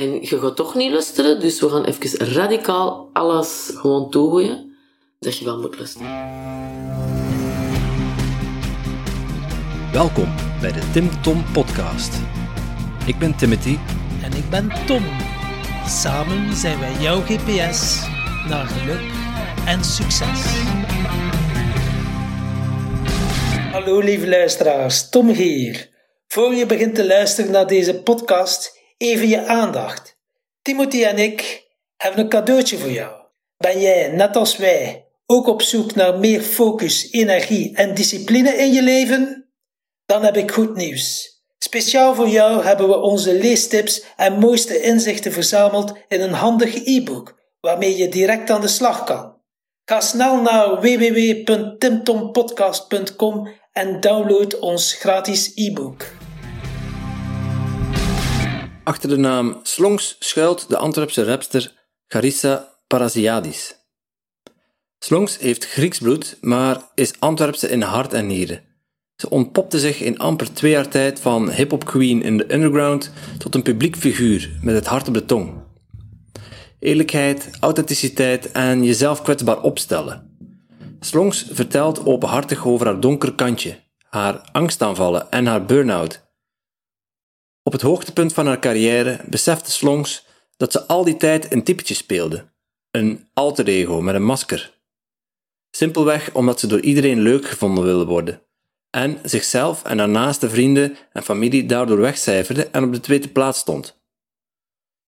En je gaat toch niet luisteren, dus we gaan even radicaal alles gewoon toegooien. Dat je wel moet luisteren. Welkom bij de Tim Tom Podcast. Ik ben Timothy. En ik ben Tom. Samen zijn wij jouw GPS naar geluk en succes. Hallo lieve luisteraars, Tom hier. Voor je begint te luisteren naar deze podcast, even je aandacht. Timothy en ik hebben een cadeautje voor jou. Ben jij, net als wij, ook op zoek naar meer focus, energie en discipline in je leven? Dan heb ik goed nieuws. Speciaal voor jou hebben we onze leestips en mooiste inzichten verzameld in een handig e-book waarmee je direct aan de slag kan. Ga snel naar www.timtompodcast.com en download ons gratis e-book. Achter de naam Slongs schuilt de Antwerpse rapster Charissa Parasiadis. Slongs heeft Grieks bloed, maar is Antwerpse in hart en nieren. Ze ontpopte zich in amper twee jaar tijd van hip-hop queen in de underground tot een publiek figuur met het hart op de tong. Eerlijkheid, authenticiteit en jezelf kwetsbaar opstellen. Slongs vertelt openhartig over haar donker kantje, haar angstaanvallen en haar burn-out. Op het hoogtepunt van haar carrière besefte Slongs dat ze al die tijd een typetje speelde. Een alter ego met een masker. Simpelweg omdat ze door iedereen leuk gevonden wilde worden en zichzelf en haar naaste vrienden en familie daardoor wegcijferde en op de tweede plaats stond.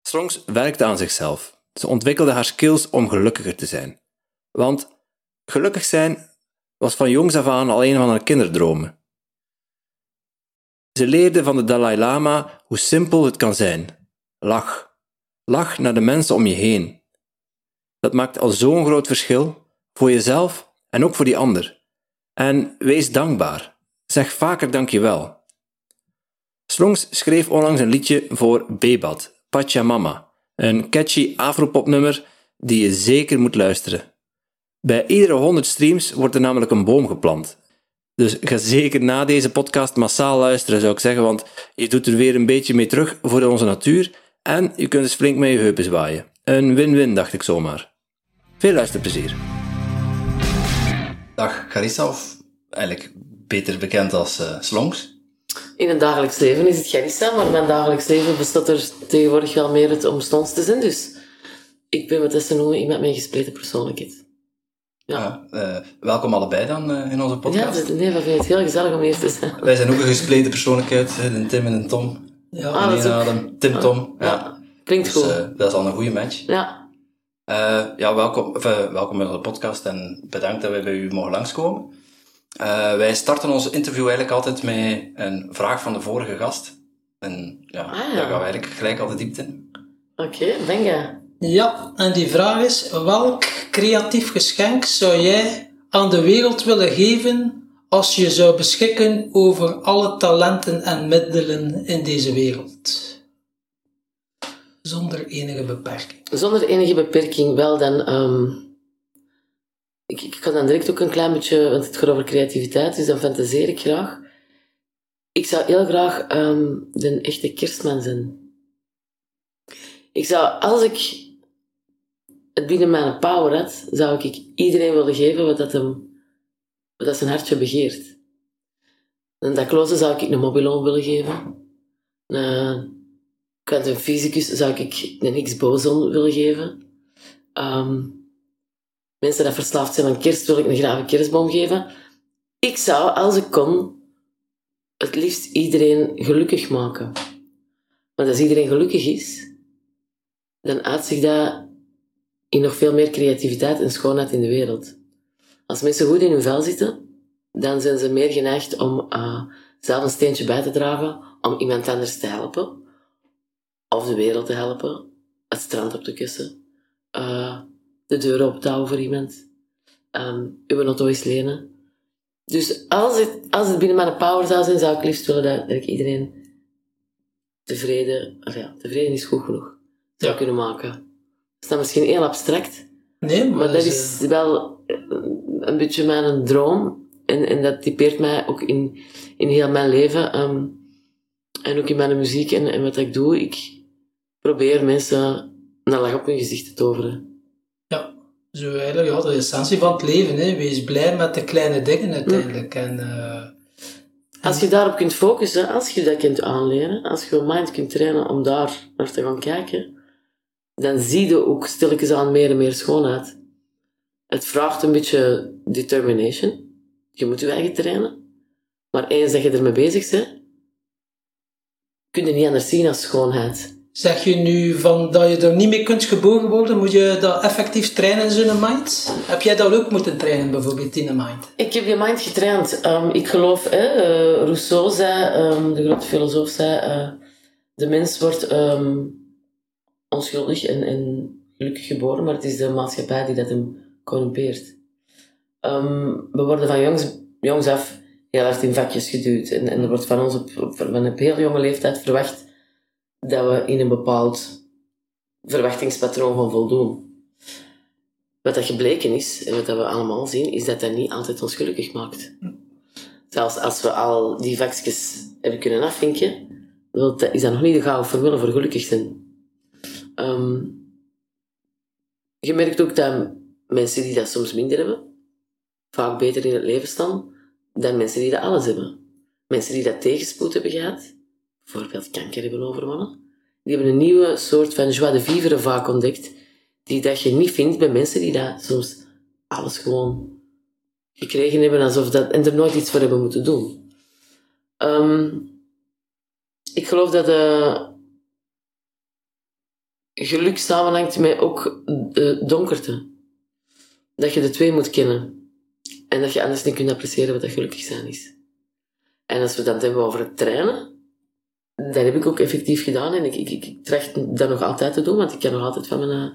Strongs werkte aan zichzelf. Ze ontwikkelde haar skills om gelukkiger te zijn. Want gelukkig zijn was van jongs af aan al een van haar kinderdromen. Ze leerde van de Dalai Lama hoe simpel het kan zijn. Lach. Lach naar de mensen om je heen. Dat maakt al zo'n groot verschil voor jezelf en ook voor die ander. En wees dankbaar. Zeg vaker dankjewel. Slongs schreef onlangs een liedje voor Bebat, Pachamama, een catchy afropopnummer die je zeker moet luisteren. Bij iedere 100 streams wordt er namelijk een boom geplant. Dus ga zeker na deze podcast massaal luisteren, zou ik zeggen, want je doet er weer een beetje mee terug voor onze natuur en je kunt eens flink met je heupen zwaaien. Een win-win, dacht ik zomaar. Veel luisterplezier. Dag Garissa, of eigenlijk beter bekend als uh, Slongs. In het dagelijks leven is het Garissa, maar in mijn dagelijks leven bestaat er tegenwoordig wel meer het om Slongs te zijn. Dus ik ben wat ze noemen iemand met een gespleten persoonlijkheid. Ja. Uh, welkom allebei dan uh, in onze podcast. Ja, nee, we vinden het heel gezellig om hier te zijn. Wij zijn ook een gespleten persoonlijkheid, een Tim en een Tom. Ja, ah, dat. Tim, Tom. Ja, ja. klinkt dus, goed. dat is al een goede match. Ja. Ja, welkom, welkom in onze podcast en bedankt dat wij bij u mogen langskomen. Wij starten ons interview eigenlijk altijd met een vraag van de vorige gast. En ja, ah, ja. daar gaan we eigenlijk gelijk al de diepte in. Oké, okay, je. Ja, en die vraag is, welk creatief geschenk zou jij aan de wereld willen geven als je zou beschikken over alle talenten en middelen in deze wereld? Zonder enige beperking. Zonder enige beperking, wel dan. Um, ik, ik dan direct ook een klein beetje, want het gaat over creativiteit, dus dan fantaseer ik graag. Ik zou heel graag um, de echte kerstman zijn. Ik zou, als ik binnen mijn power had, zou ik iedereen willen geven wat dat, hem, wat dat zijn hartje begeert. En dat klozen zou ik een mobiloon willen geven. Een quantum fysicus zou ik een Higgs-boson willen geven. Um, mensen die verslaafd zijn aan kerst, wil ik een grave kerstboom geven. Ik zou, als ik kon, het liefst iedereen gelukkig maken. Want als iedereen gelukkig is, dan uit zich dat in nog veel meer creativiteit en schoonheid in de wereld. Als mensen goed in hun vel zitten, dan zijn ze meer geneigd om uh, zelf een steentje bij te dragen, om iemand anders te helpen of de wereld te helpen, het strand op te kussen, uh, de deur op te houden voor iemand, um, uw auto eens lenen. Dus als het, als het binnen mijn power zou zijn, zou ik liefst willen dat, ik iedereen tevreden, ja, tevreden is goed genoeg, zou kunnen maken. Is misschien heel abstract, nee, maar, dat is wel een beetje mijn droom. En, en dat typeert mij ook in, in heel mijn leven. Um, en ook in mijn muziek en, en wat ik doe. Ik, probeer mensen een lach op hun gezicht te toveren. Ja, zo eigenlijk ja, de essentie van het leven. Hè. Wees blij met de kleine dingen uiteindelijk. En, eh, Als je daarop kunt focussen, als je dat kunt aanleren, als je je mind kunt trainen om daar naar te gaan kijken, dan zie je ook stilletjes aan meer en meer schoonheid. Het vraagt een beetje determination. Je moet je eigen trainen. Maar eens dat je ermee bezig bent, kun je niet anders zien als schoonheid. Zeg je nu van dat je er niet mee kunt geboren worden, moet je dat effectief trainen in zo'n mind? Heb jij dat ook moeten trainen, bijvoorbeeld in een mind? Ik heb je mind getraind. Ehm, ik geloof, eh, Rousseau zei, ehm, de grote filosoof zei, eh, de mens wordt ehm, onschuldig en, en gelukkig geboren, maar het is de maatschappij die dat hem corrumpeert. Ehm, we worden van jongs, jongs af heel hard in vakjes geduwd. En, en er wordt van ons op, van een heel jonge leeftijd verwacht dat we in een bepaald verwachtingspatroon gaan voldoen. Wat dat gebleken is, en wat dat we allemaal zien, is dat dat niet altijd ons gelukkig maakt. Zelfs als we al die vakjes hebben kunnen afvinken, is dat nog niet de gouden formule voor gelukkig zijn. Ehm, je merkt ook dat mensen die dat soms minder hebben, vaak beter in het leven staan dan mensen die dat alles hebben. Mensen die dat tegenspoed hebben gehad, bijvoorbeeld kanker hebben overwonnen, die hebben een nieuwe soort van joie de vivre vaak ontdekt, die dat je niet vindt bij mensen die dat soms alles gewoon gekregen hebben alsof dat, en er nooit iets voor hebben moeten doen. Ehm, ik geloof dat de geluk samenhangt met ook de donkerte. Dat je de twee moet kennen. En dat je anders niet kunt appreciëren wat dat gelukkig zijn is. En als we dan hebben over het trainen, dat heb ik ook effectief gedaan. En ik, ik, ik, ik tracht dat nog altijd te doen, want ik kan nog altijd van mijn, eh,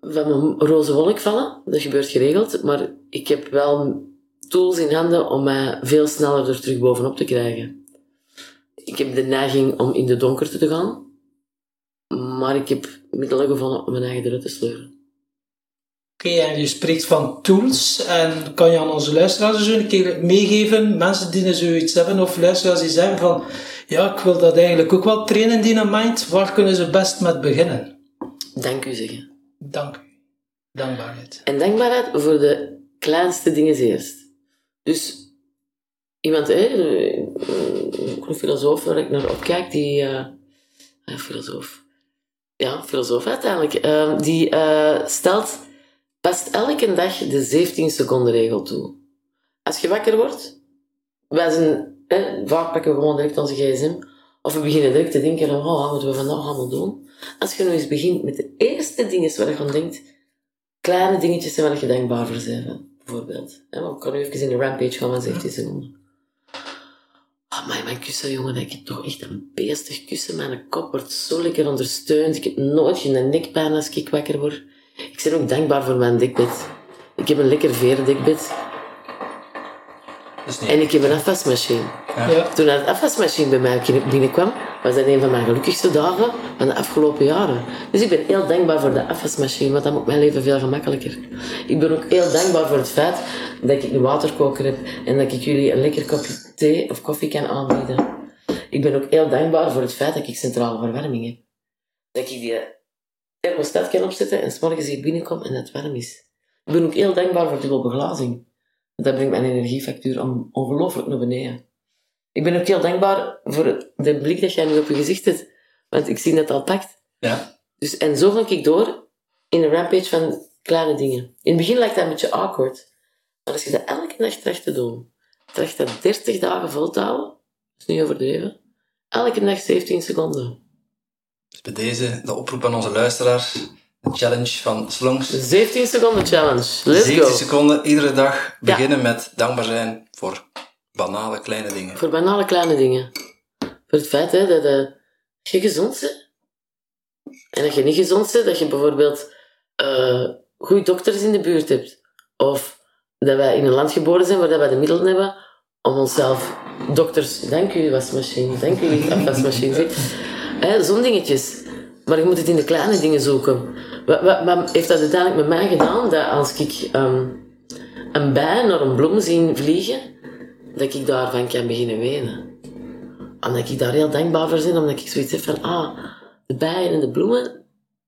van mijn roze wolk vallen. Dat gebeurt geregeld. Maar ik heb wel tools in handen om mij veel sneller er terug bovenop te krijgen. Ik heb de neiging om in de donkerte te gaan. Maar ik heb middelen gevonden om mijn eigen eruit te sleuren. Oké, en je spreekt van tools. En kan je aan onze luisteraars zo een keer meegeven, mensen die zoiets hebben, of luisteraars die zeggen van, ja, ik wil dat eigenlijk ook wel trainen, die mind. Waar kunnen ze best met beginnen? Dank u zeggen. Dank u. Dankbaarheid. En dankbaarheid voor de kleinste dingen eerst. Dus iemand, hè, een filosoof waar ik naar opkijk, die... Uh, filosoof. Ja, filosoof uiteindelijk. Uh, die uh, stelt past elke dag de 17 seconden regel toe. Als je wakker wordt, wij zijn, vaak pakken we gewoon direct onze gsm, of we beginnen direct te denken, oh, wat moeten we vandaag allemaal doen? Als je nu eens begint met de eerste dingen waar je aan denkt, kleine dingetjes waar je dankbaar voor bent, bijvoorbeeld. Hè, ik kan nu even in een rampage gaan van 17 seconden. Maar mijn kussen, jongen, ik heb toch echt een beestig kussen. Mijn kop wordt zo lekker ondersteund. Ik heb nooit geen nekpijn als ik wakker word. Ik ben ook dankbaar voor mijn dekbed. Ik heb een lekker veerdekbed. En ik heb een afwasmachine. Ja. Toen de afwasmachine bij mij binnenkwam, was dat een van mijn gelukkigste dagen van de afgelopen jaren. Dus ik ben heel dankbaar voor de afwasmachine, want dat maakt mijn leven veel gemakkelijker. Ik ben ook heel dankbaar voor het feit dat ik een waterkoker heb en dat ik jullie een lekker kopje thee of koffie kan aanbieden. Ik ben ook heel dankbaar voor het feit dat ik centrale verwarming heb. Dat ik die thermostaat kan opzetten en s'morgens hier binnenkom en dat het warm is. Ik ben ook heel dankbaar voor dubbel beglazing. Dat brengt mijn energiefactuur on- ongelooflijk naar beneden. Ik ben ook heel dankbaar voor de blik dat jij nu op je gezicht hebt. Want ik zie dat al pakt. Ja. Dus, en zo ga ik door in een rampage van kleine dingen. In het begin lijkt dat een beetje awkward. Maar als je dat elke dag tracht te doen, tracht dat 30 dagen vol te houden, dat is niet overdreven, elke dag 17 seconden. Dus bij deze de oproep aan onze luisteraars. De challenge van Slongs. 17 seconden challenge. Let's 17 go. seconden iedere dag beginnen met dankbaar zijn voor banale kleine dingen. Voor banale kleine dingen. Voor het feit hè, dat eh, je gezond bent. En dat je niet gezond bent, dat je bijvoorbeeld eh goede dokters in de buurt hebt. Of dat wij in een land geboren zijn waar wij de middelen hebben om onszelf dokters... Dank u, wasmachine. Dank u, Zo'n dingetjes. Maar je moet het in de kleine dingen zoeken. Wat, wat, wat heeft dat uiteindelijk met mij gedaan? Dat als ik ehm, een bij naar een bloem zie vliegen, dat ik daarvan kan beginnen wenen. omdat ik daar heel dankbaar voor ben, omdat ik zoiets heb van, ah, de bijen en de bloemen,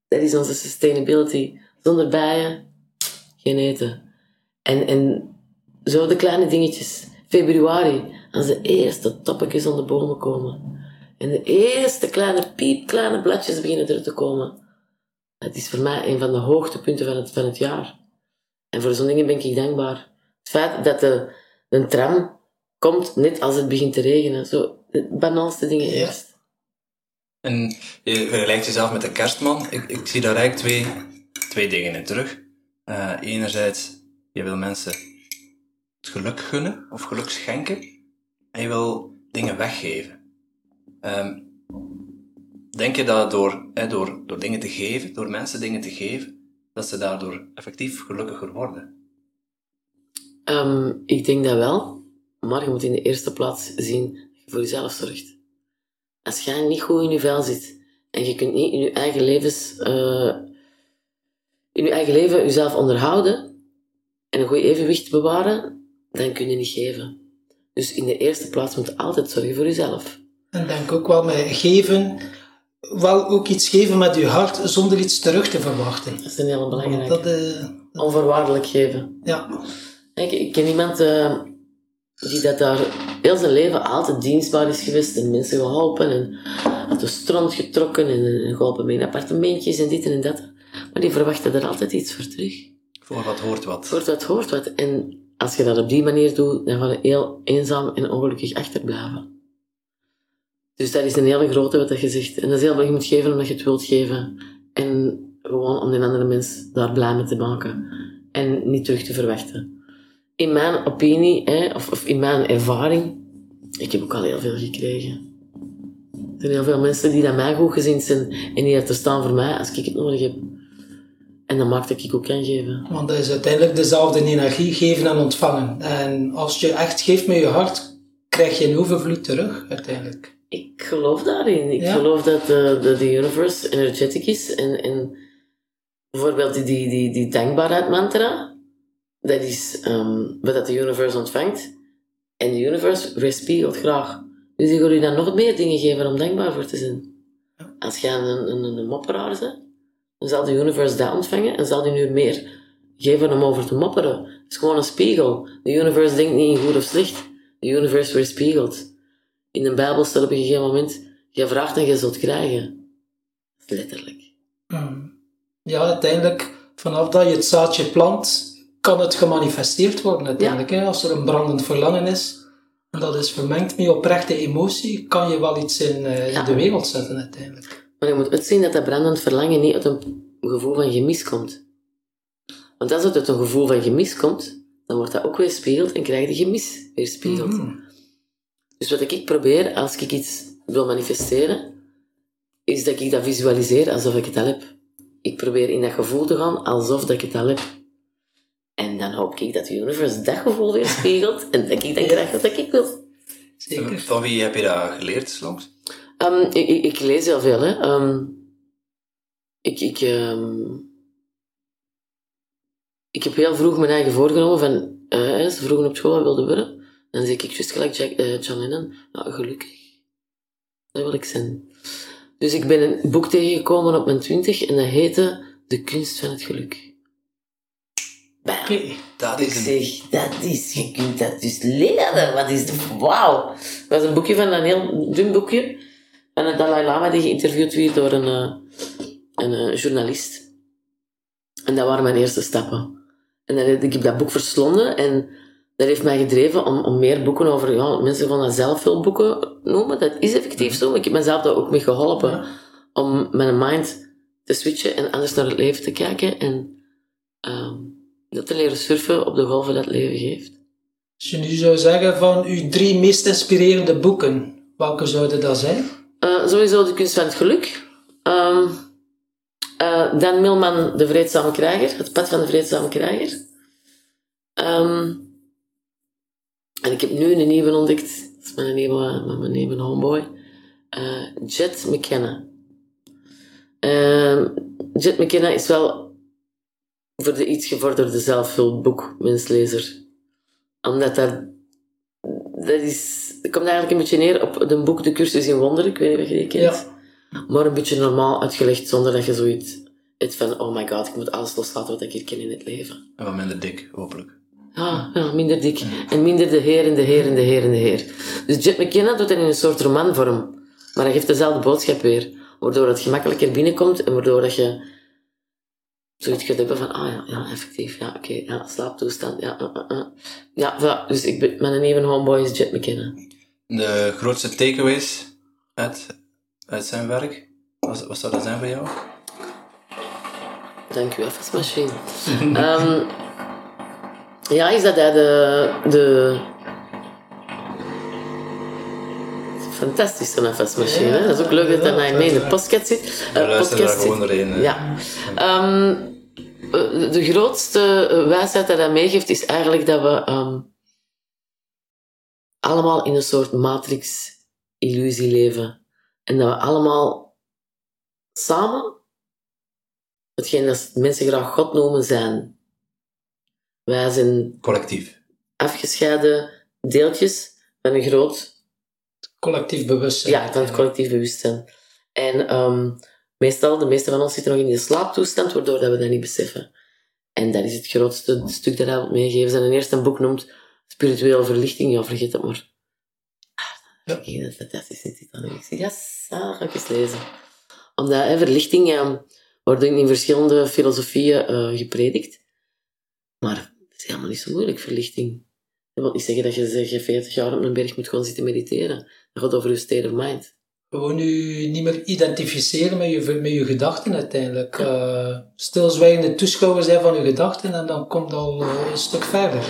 dat is onze sustainability. Zonder bijen, geen eten. En, en zo de kleine dingetjes. Februari, als de eerste toppetjes de bomen komen. En de eerste kleine piepkleine bladjes beginnen er te komen. Dat is voor mij een van de hoogtepunten van het, van het jaar. En voor zo'n dingen ben ik dankbaar. Het feit dat de, de tram komt net als het begint te regenen. Zo, de banaalste dingen Ja. eerst. En je vergelijkt jezelf met de kerstman. Ik, ik zie daar eigenlijk twee, twee dingen in terug. Eh, enerzijds, je wil mensen het geluk gunnen of geluk schenken. En je wil dingen weggeven. Ehm, denk je dat door, hè, door, door dingen te geven, door mensen dingen te geven, dat ze daardoor effectief gelukkiger worden? Ehm, ik denk dat wel. Maar je moet in de eerste plaats zien dat je voor jezelf zorgt. Als jij niet goed in je vel zit en je kunt niet in je eigen levens, eh, in je eigen leven jezelf onderhouden en een goed evenwicht bewaren, dan kun je niet geven. Dus in de eerste plaats moet je altijd zorgen voor jezelf. En denk ook wel met geven, wel ook iets geven met je hart zonder iets terug te verwachten. Dat is een hele Want belangrijke. dat, eh, Onvoorwaardelijk geven. ja, Ik, ik ken iemand eh, die dat daar heel zijn leven altijd dienstbaar is geweest en mensen geholpen en uit de strand getrokken en, en geholpen met appartementjes en dit en dat. Maar die verwachten er altijd iets voor terug. Voor wat hoort wat. Hoort wat, hoort wat. En als je dat op die manier doet, dan ga je heel eenzaam en ongelukkig achterblijven. Dus dat is een hele grote wat dat je zegt. En dat is heel belangrijk, je moet geven omdat je het wilt geven. En gewoon om die andere mens daar blij mee te maken. En niet terug te verwachten. In mijn opinie, hè, of, of in mijn ervaring, ik heb ook al heel veel gekregen. Er zijn heel veel mensen die naar mij goed gezind zijn en die er staan voor mij als ik het nodig heb. En dat maakt dat ik ook kan geven. want dat is uiteindelijk dezelfde energie, geven en ontvangen. En als je echt geeft met je hart, krijg je een overvloed terug, uiteindelijk. Ik geloof daarin. Ik Ja. geloof dat de, de, de universe energetic is. En, en bijvoorbeeld die, die, die, die dankbaarheid mantra, dat is ehm, wat dat de universe ontvangt. En de universe weerspiegelt graag. Dus ik wil je dan nog meer dingen geven om dankbaar voor te zijn. Als jij een, een, een mopperaar bent, dan zal de universe dat ontvangen en zal die nu meer geven om over te mopperen. Het is gewoon een spiegel. De universe denkt niet in goed of slecht. De universe weerspiegelt. In de Bijbel staat op een gegeven moment, je vraagt en je zult krijgen. Letterlijk. Mm. Ja, uiteindelijk, vanaf dat je het zaadje plant, kan het gemanifesteerd worden uiteindelijk. Hè? Als er een brandend verlangen is, en dat is vermengd met oprechte emotie, kan je wel iets in, eh, Ja. de wereld zetten uiteindelijk. Maar je moet uitzien dat dat brandend verlangen niet uit een gevoel van gemis komt. Want als het uit een gevoel van gemis komt, dan wordt dat ook weerspiegeld en krijg je gemis weerspiegeld. Mhm. Dus wat ik probeer als ik iets wil manifesteren, is dat ik dat visualiseer alsof ik het al heb. Ik probeer in dat gevoel te gaan alsof dat ik het al heb. En dan hoop ik dat de universe dat gevoel weerspiegelt en dat ik dan krijg wat ik wil. Zeker. Van wie heb je dat geleerd, langs? Ehm, ik, ik, ik lees heel veel, hè. Ehm, ik, ik, ehm, ik heb heel vroeg mijn eigen voorgenomen van... eh, als ze vroeger op school wilde worden, dan zeg ik juist gelijk Jack, eh, John Lennon. Nou, gelukkig. Dat wil ik zijn. Dus ik ben een boek tegengekomen op mijn twintig en dat heette De kunst van het geluk. Bam. Oké. Dat Ik is een... zeg, dat is, je kunt dat dus leren. Wat is de, wauw. Dat was een boekje van een heel dun boekje. En een Dalai Lama die geïnterviewd werd door een, eh, een eh, journalist. En dat waren mijn eerste stappen. En dan heb ik heb dat boek verslonden en dat heeft mij gedreven om, om meer boeken over, ja, mensen van dat zelfhulpboeken noemen. Dat is effectief zo, maar ik heb mezelf daar ook mee geholpen om mijn mind te switchen en anders naar het leven te kijken en ehm, dat te leren surfen op de golven dat het leven geeft. Als je nu zou zeggen van uw drie meest inspirerende boeken, welke zouden dat zijn? Eh, sowieso de kunst van het geluk. Ehm, eh, Dan Milman, de vreedzame krijger. Het pad van de vreedzame krijger. Ehm, en ik heb nu een nieuwe ontdekt. Dat is mijn nieuwe, mijn nieuwe homeboy. Eh, Jet McKenna. Ehm, Jet McKenna is wel voor de iets gevorderde zelfhulpboek, menslezer. Omdat dat dat is, het komt eigenlijk een beetje neer op de boek De Cursus in Wonderen. Ik weet niet of je die kent. Maar een beetje normaal uitgelegd, zonder dat je zoiets hebt van, oh my god, ik moet alles loslaten wat ik hier ken in het leven. En wat minder dik, hopelijk. Ja, ja, minder dik. En minder de heer en de heer en de heer en de heer. Dus Jet McKenna doet dat in een soort romanvorm. Maar hij geeft dezelfde boodschap weer. Waardoor het gemakkelijker binnenkomt en waardoor dat je zoiets gaat hebben van, ah ja, ja effectief, ja, oké, ja, slaaptoestand, ja, uh, uh, uh. Ja, voilà. dus ik ben, mijn even homeboy is Jet McKenna. De grootste takeaways uit, uit zijn werk, wat, wat zou dat zijn voor jou? Dank u, afwasmachine. Ehm ja, is dat hij de, de fantastische afwasmachine. hè? Dat is ook leuk dat hij mee in de podcast zit. Daar podcast gewoon zit. hè. Ja. Ehm, eh, de grootste eh, wijsheid dat hij meegeeft is eigenlijk dat we ehm, allemaal in een soort matrix-illusie leven. En dat we allemaal samen, hetgeen dat mensen graag God noemen, zijn. Wij zijn Collectief. afgescheiden deeltjes van een groot Collectief bewustzijn. ja, van het collectief bewustzijn. En ehm, meestal, de meeste van ons zitten nog in die slaaptoestand, waardoor dat we dat niet beseffen. En dat is het grootste stuk dat hij wil meegeven. Zijn eerste boek noemt Spirituele Verlichting. Ja, vergeet het maar. Ja. Ah, dat fantastisch is. dan. Ik zeg, ja, ga ik eens lezen. Omdat hè, verlichting wordt in verschillende filosofieën eh, gepredikt. Maar het is helemaal niet zo moeilijk, verlichting. Dat wil niet zeggen dat je zeg, je 40 jaar op een berg moet gewoon zitten mediteren. Dat gaat over je state of mind. Gewoon je niet meer identificeren met je, met je gedachten uiteindelijk. Eh, stilzwijgende toeschouwer zijn van je gedachten en dan komt al eh, een stuk verder.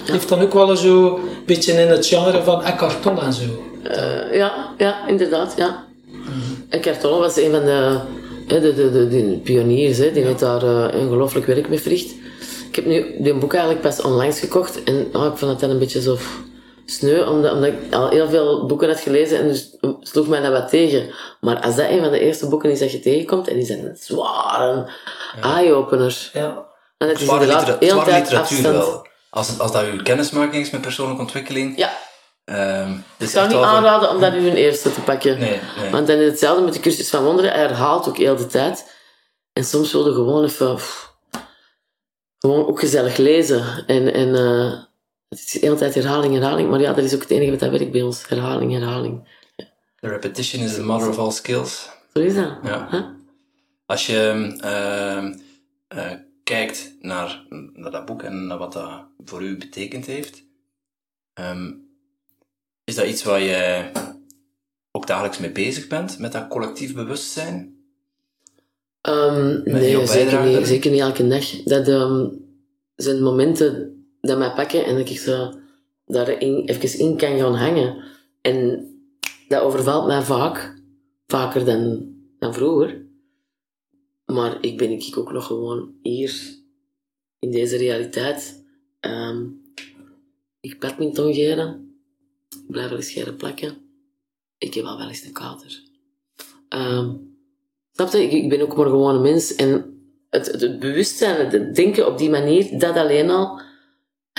Het heeft dan ook wel zo een beetje in het genre van Eckhart Tolle en zo. Eh, ja, ja, inderdaad, ja. En Cartolle was een van de, de, de, de, de pioniers, hè, die heeft daar eh, ongelooflijk werk mee verricht. Ik heb nu die boek eigenlijk pas onlangs gekocht en oh, ik vond het dan een beetje zo sneu, omdat, omdat ik al heel veel boeken had gelezen en dus sloeg mij dat wat tegen. Maar als dat een van de eerste boeken is dat je tegenkomt, en die zijn een zware eye-opener. Ja. En het is Zware, litera- heel zware tijd literatuur afstand. wel. Als, als dat uw kennismaking is met persoonlijke ontwikkeling. Ja, ehm, dit ik zou niet aanraden om dat nu een eerste te pakken. Nee, nee. Want dan is hetzelfde met de cursus van wonderen. Hij herhaalt ook heel de tijd. En soms wilde gewoon even... pff, gewoon ook gezellig lezen. En, en eh, het is de hele tijd herhaling, herhaling. Maar ja, dat is ook het enige wat dat werkt bij ons. Herhaling, herhaling. The repetition is the mother of all skills. Zo is dat. Ja. Huh? Als je ehm, eh, kijkt naar, naar dat boek en naar wat dat voor u betekend heeft, ehm, is dat iets waar je ook dagelijks mee bezig bent, met dat collectief bewustzijn? Ehm, nee, zeker niet, zeker niet elke dag. Dat zijn momenten dat mij pakken en dat ik zo daarin even in kan gaan hangen. En dat overvalt mij vaak, vaker dan, dan vroeger. Maar ik ben ik ook nog gewoon hier, in deze realiteit. Ehm ik badminton geren. Ik blijf wel eens geren plakken. Ik heb al wel eens een kater. Ehm Snap je? Ik, ik ben ook maar gewoon een mens. En het, het bewustzijn, het denken op die manier, dat alleen al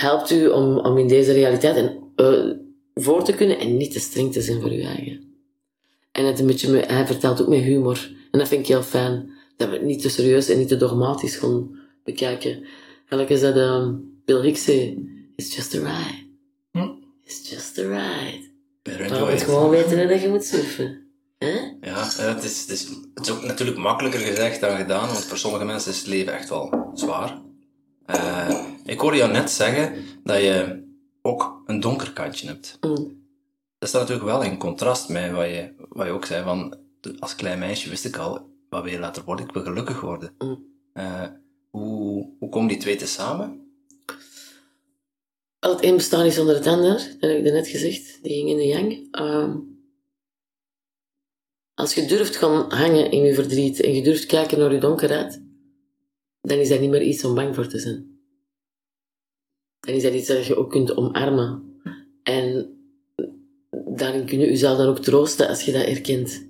helpt u om, om in deze realiteit en, eh, voor te kunnen en niet te streng te zijn voor uw eigen. En het een beetje, met- hij vertelt ook met humor. En dat vind ik heel fijn. Dat we het niet te serieus en niet te dogmatisch gaan bekijken. Is dat ehm, Bill Hicks zei, it's just a ride. Hm. It's just a ride. Maar je moet gewoon weten dat je moet surfen. Hè? Ja, het is, het, is, het is ook natuurlijk makkelijker gezegd dan gedaan, want voor sommige mensen is het leven echt wel zwaar. Eh, ik hoorde jou net zeggen dat je ook een donker kantje hebt. Mm. Dat staat natuurlijk wel in contrast met wat je, wat je ook zei, van als klein meisje wist ik al, wat wil je later worden? Ik wil gelukkig worden. Mm. Eh, hoe, hoe komen die twee te samen? Het een bestaat niet zonder het ander. Dat heb ik net gezegd. Die ging in de yang. Ehm, als je durft gaan hangen in je verdriet en je durft kijken naar je donkerheid, dan is dat niet meer iets om bang voor te zijn. Dan is dat iets dat je ook kunt omarmen. En daarin kun je jezelf dan ook troosten als je dat erkent.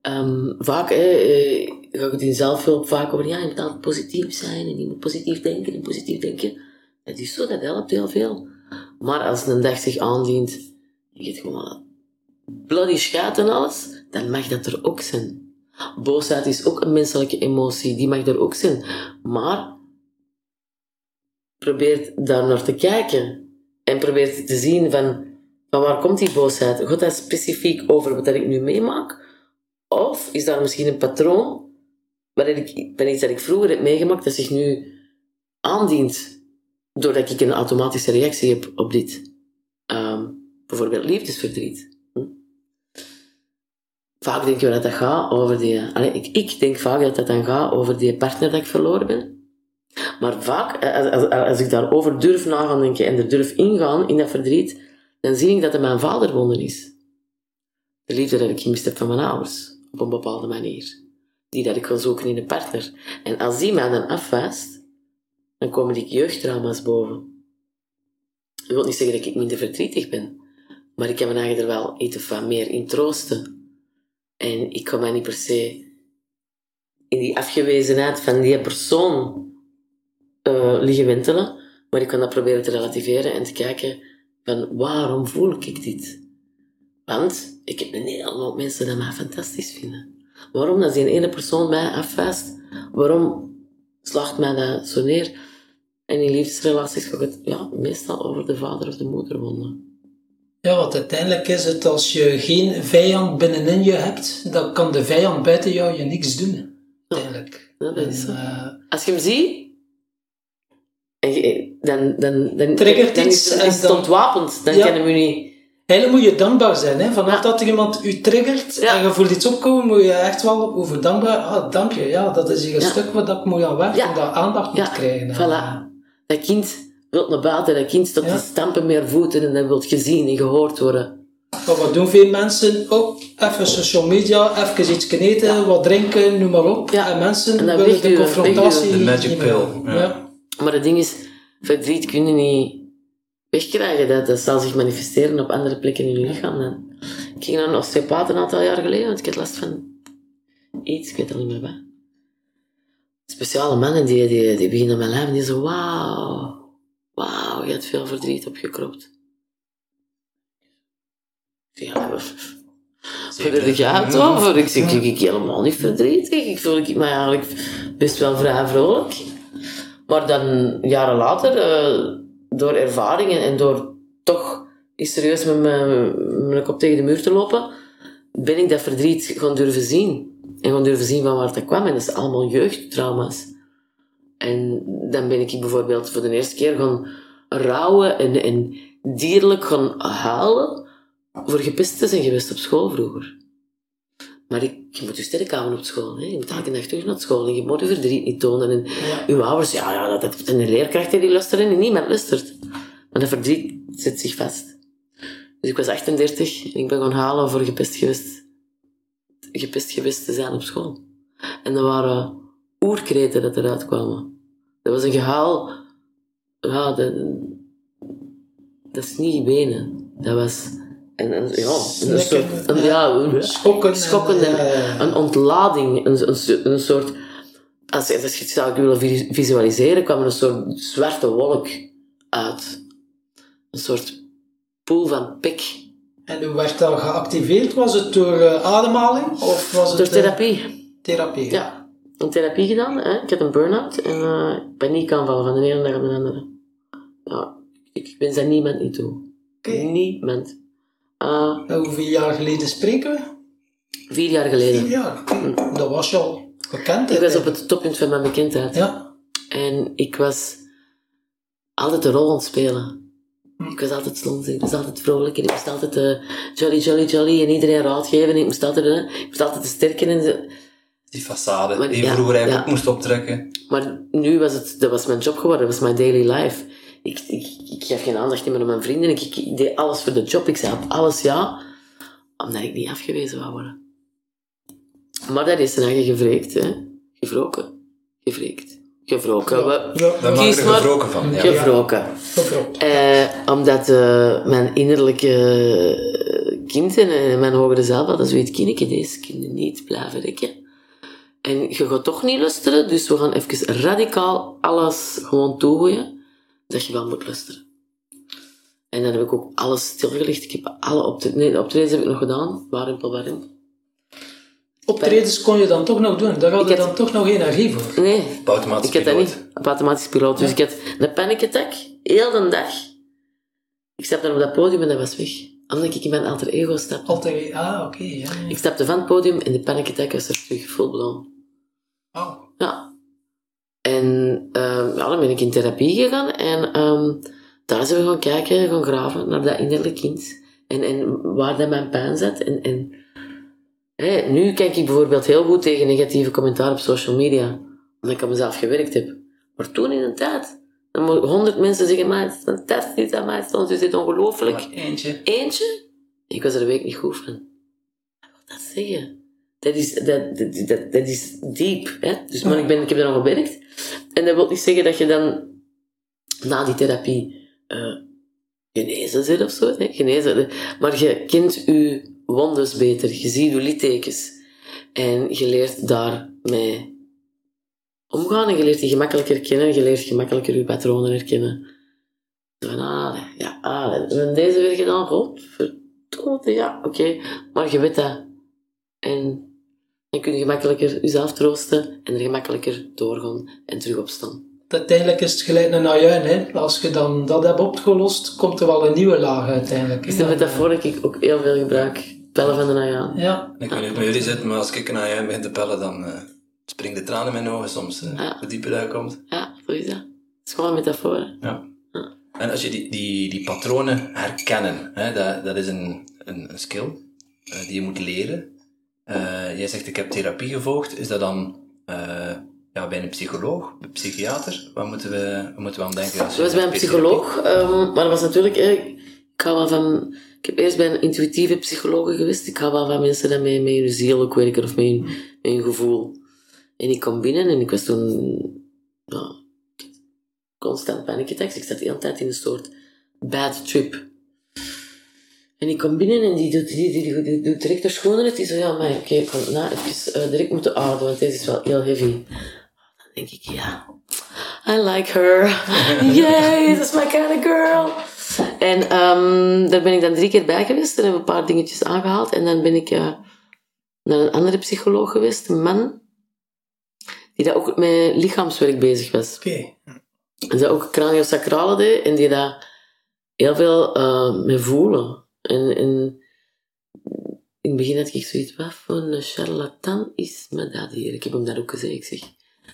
Ehm, vaak hè, eh, ga ik in zelfhulp vaak over, ja, je moet altijd positief zijn en je moet positief denken en positief denken. Het is zo, dat helpt heel veel. Maar als een dag zich aandient je hebt gewoon bloody schaat en alles, dan mag dat er ook zijn. Boosheid is ook een menselijke emotie, die mag er ook zijn. Maar probeer daar naar te kijken en probeer te zien van, van waar komt die boosheid? Gaat dat specifiek over wat ik nu meemaak? Of is daar misschien een patroon waarin ik, ben iets dat ik vroeger heb meegemaakt dat zich nu aandient doordat ik een automatische reactie heb op dit? Ehm, bijvoorbeeld liefdesverdriet. Vaak denken we dat dat gaat over die... Allee, ik, ik denk vaak dat dat dan gaat over die partner dat ik verloren ben. Maar vaak, als, als, als ik daarover durf na gaan denken en er durf ingaan in dat verdriet, dan zie ik dat het mijn vader wonen is. De liefde dat ik gemist heb van mijn ouders, op een bepaalde manier. Die dat ik wil zoeken in een partner. En als die mij dan afwijst, dan komen die jeugdtrauma's boven. Dat wil niet zeggen dat ik minder verdrietig ben, maar ik kan me er wel iets van meer in troosten. En ik kan mij niet per se in die afgewezenheid van die persoon uh, liggen wentelen, maar ik kan dat proberen te relativeren en te kijken van waarom voel ik dit? Want ik heb een hele hoop mensen die mij fantastisch vinden. Waarom als die ene persoon mij afwijst, waarom slaagt mij dat zo neer? En in liefdesrelaties gaat het ja, meestal over de vader of de moederwonden. Ja, want uiteindelijk is het als je geen vijand binnenin je hebt, dan kan de vijand buiten jou je niks doen. Uiteindelijk. Ja, dat is zo. Uh, als je hem ziet, en je, dan, dan, dan, Triggert dan, iets dan en is het dan- ontwapend. Dan Ja. kan hem niet... Eigenlijk moet je dankbaar zijn. Hè? Vanaf Ja. dat er iemand u triggert Ja. en je voelt iets opkomen, moet je echt wel over dankbaar... Ah, dank je. Ja, dat is hier een stuk dat ik moet aan werken, dat aandacht Ja, moet krijgen. Voilà. Dat kind wil naar buiten, dat kind staat Ja. te stampen met voeten en dat wil gezien en gehoord worden. Maar wat doen veel mensen? Ook even social media, even iets eten, wat drinken, noem maar op. Ja. En mensen En willen de confrontatie. De magic niet meer. pill, ja. Maar het ding is, verdriet kun je niet wegkrijgen. Dat, dat zal zich manifesteren op andere plekken in je lichaam. dan. Ik ging naar een osteopaat een aantal jaar geleden, want ik had last van iets, ik weet er niet meer wat. Speciale mannen die, die, die beginnen mijn lijf en die zo, wauw, wauw, je hebt veel verdriet opgekropt. Ik Ja, Waar heb jij het over? Ik zeg, ik, ik helemaal niet verdrietig. Ik voel ik me eigenlijk best wel vrij vrolijk. Maar dan, jaren later, eh, door ervaringen en door toch eens serieus met mijn, mijn kop tegen de muur te lopen, ben ik dat verdriet gaan durven zien. En gaan durven zien van waar dat kwam. En dat is allemaal jeugdtrauma's. En dan ben ik bijvoorbeeld voor de eerste keer gaan rouwen en, en dierlijk gaan huilen voor gepest te zijn geweest op school vroeger. Maar ik, je moet je sterk houden op school. Hè. Je moet elke dag terug naar school. En je moet je verdriet niet tonen. En Ja. uw ouders, ja, ja dat, dat zijn de leerkrachten die luisteren en niemand luistert. Maar dat verdriet zit zich vast. Dus ik was 38 en ik ben gaan halen voor gepest geweest, gepest geweest te zijn op school. En er waren oerkreten dat eruit kwamen. Dat was een gehaal. Ja, dat, dat is niet wenen. Dat was een, een, ja, een soort... Een, ja, een, Schokken. en, schokkende, een ontlading, een, een, een soort... Als, je- als je het zou willen vi- visualiseren, kwam er een soort zwarte wolk uit. Een soort poel van pik. En hoe werd dat geactiveerd? Was het door eh, ademhaling? Of was het Door eh, therapie. therapie? Ja, een therapie gedaan. Hè. Ik had een burn-out en eh paniekaanvallen van de ene op de andere. Ja, ik, wens dat niemand niet toe. Niemand. Eh, hoeveel jaar geleden spreken we? vier jaar geleden. Vier jaar. Hm, Dat was je al bekend. Ik was op het toppunt van mijn bekendheid. Ja. En ik was altijd de rol aan het spelen. Ik was altijd slonzig, ik was altijd vrolijk en ik moest altijd eh, jolly, jolly, jolly en iedereen raad geven. En ik moest altijd, eh, ik moest altijd de sterke en zo. Die façade, Maar die je ja, vroeger eigenlijk ja. moest optrekken. Maar nu was het, dat was mijn job geworden, dat was mijn daily life. Ik, ik, ik gaf geen aandacht meer aan mijn vrienden. Ik, ik deed alles voor de job. Ik zei op alles ja, omdat ik niet afgewezen wou worden. Maar dat is zijn eigen gevreekt, hè. Gevroken. Gevreekt. Gevroken. We- Ja, Daar er maar. gevroken van. Ja. Gevroken. Eh, omdat eh, mijn innerlijke eh, kind en mijn hogere zelf hadden zoiets, kindje, deze kinderen niet blijven rekken. En je gaat toch niet luisteren, dus we gaan even radicaal alles gewoon toegooien dat je wel moet luisteren. En dan heb ik ook alles stilgelegd. Ik heb alle optredens, nee, de optredens heb ik nog gedaan. Waarin, waarin. Optredens kon je dan toch nog doen. Daar had je Ik had- dan toch nog energie voor. Nee, Op automatisch ik had dat niet. Op automatisch piloot. Dus ik had een panic attack, heel de dag. Ik stapte op dat podium en dat was weg. Omdat ik in mijn alter ego stapte. Altijd, ah, oké, ja. ja. Ik stapte van het podium en de panic attack was er terug, full blown. Oh, Ja. En ehm, ja, dan ben ik in therapie gegaan en ehm, daar zijn we gaan kijken, gaan graven naar dat innerlijk kind. En, en waar dat mijn pijn zat. En, en nu kijk ik bijvoorbeeld heel goed tegen negatieve commentaar op social media, omdat ik aan mezelf gewerkt heb. Maar toen in een tijd, dan honderd mensen zeggen, maar het is fantastisch aan mij stond, is dit ongelooflijk. eentje. Eentje? Ik was er een week niet goed van. Wat wil dat zeggen? Dat is, dat, dat, dat, is diep. Hè? Dus, maar ik, ben, ik heb er nog gewerkt. En dat wil niet zeggen dat je dan na die therapie eh, genezen zit of zo. Hè? Genezen. Maar je kent je wondes beter. Je ziet je littekens. En je leert daarmee omgaan. En je leert die gemakkelijker herkennen. Je leert gemakkelijker je patronen herkennen. Van, ah, ja, ah, hebben deze weer gedaan. Godverdomme, ja, oké. Maar je weet dat. En dan kun je gemakkelijker jezelf troosten en er gemakkelijker doorgaan en terug opstaan. Uiteindelijk is het gelijk een ajuin, hè. Als je dan dat hebt opgelost, komt er wel een nieuwe laag uiteindelijk. Dat is een metafoor die ik ook heel veel gebruik. Pellen van de Najaan. Ja, Ik weet niet hoe jullie zitten, maar als ik naar jou begin te pellen, dan eh springen de tranen in mijn ogen soms. eh Ja. Hoe dieper dat komt. Ja, zo is dat. Het is gewoon een metafoor. Ja. En als je die, die, die patronen herkennen, hè, dat, dat is een, een, een skill eh, die je moet leren. Eh, jij zegt, ik heb therapie gevolgd. Is dat dan eh, ja, bij een psycholoog, een psychiater? Wat moeten we, moeten we aan denken? Als je was bij een psycholoog, ehm, maar dat was natuurlijk... eh, ik hou wel van... Ik heb eerst bij een intuïtieve psycholoog geweest. Ik hou wel van mensen die met, met hun ziel ook werken of met hun, met hun gevoel. En ik kwam binnen en ik was toen... Ja, constant panic attacks. Ik zat de hele tijd in een soort bad trip. En ik kom binnen en die doet, die, die, die, die doet direct schoenen uit. Die zo, ja, maar oké, ik kan even eh, direct moeten aarden, want deze is wel heel heavy. Dan denk ik, ja, I like her. Yay, that's my kind of girl. En ehm, daar ben ik dan drie keer bij geweest en hebben een paar dingetjes aangehaald. En dan ben ik eh, naar een andere psycholoog geweest, een man, die daar ook met lichaamswerk bezig was. oké. En die ook craniosacrale deed en die daar heel veel eh mee voelen. En, en in het begin had ik zoiets, wat voor een charlatan is me dat hier? Ik heb hem dat ook gezegd. Ik zeg,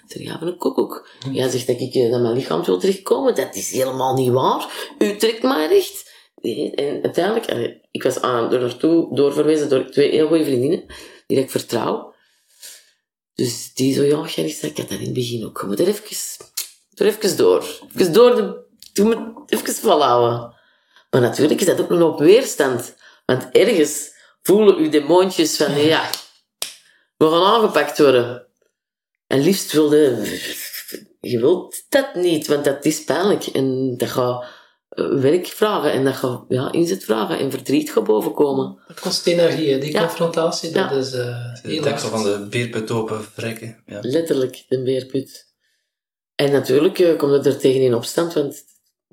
zeg ja, van een koekoek. Jij zegt dat ik eh, dat mijn lichaam wil terechtkomen. Dat is helemaal niet waar. U trekt mij recht. En uiteindelijk, ik was aan, er naartoe doorverwezen door twee heel goede vriendinnen, die ik vertrouw. Dus die zo, ja, Gerissa, ik had dat in het begin ook. Je moet er even, er even door. Even door de... Je moet even volhouden. Maar natuurlijk is dat ook nog op weerstand. Want ergens voelen uw demoontjes van, ja, we gaan aangepakt worden. En liefst wilde... Je wilt dat niet, want dat is pijnlijk. En dat gaat eh, werk vragen. En dat gaat ja, inzet vragen. En verdriet gaat bovenkomen. Dat kost energie, hè. die Ja. confrontatie. Dat Ja. is eh De deksel hard. van de beerput open wrekken. Ja. Letterlijk, de beerput. En natuurlijk eh, komt het er tegen in opstand, want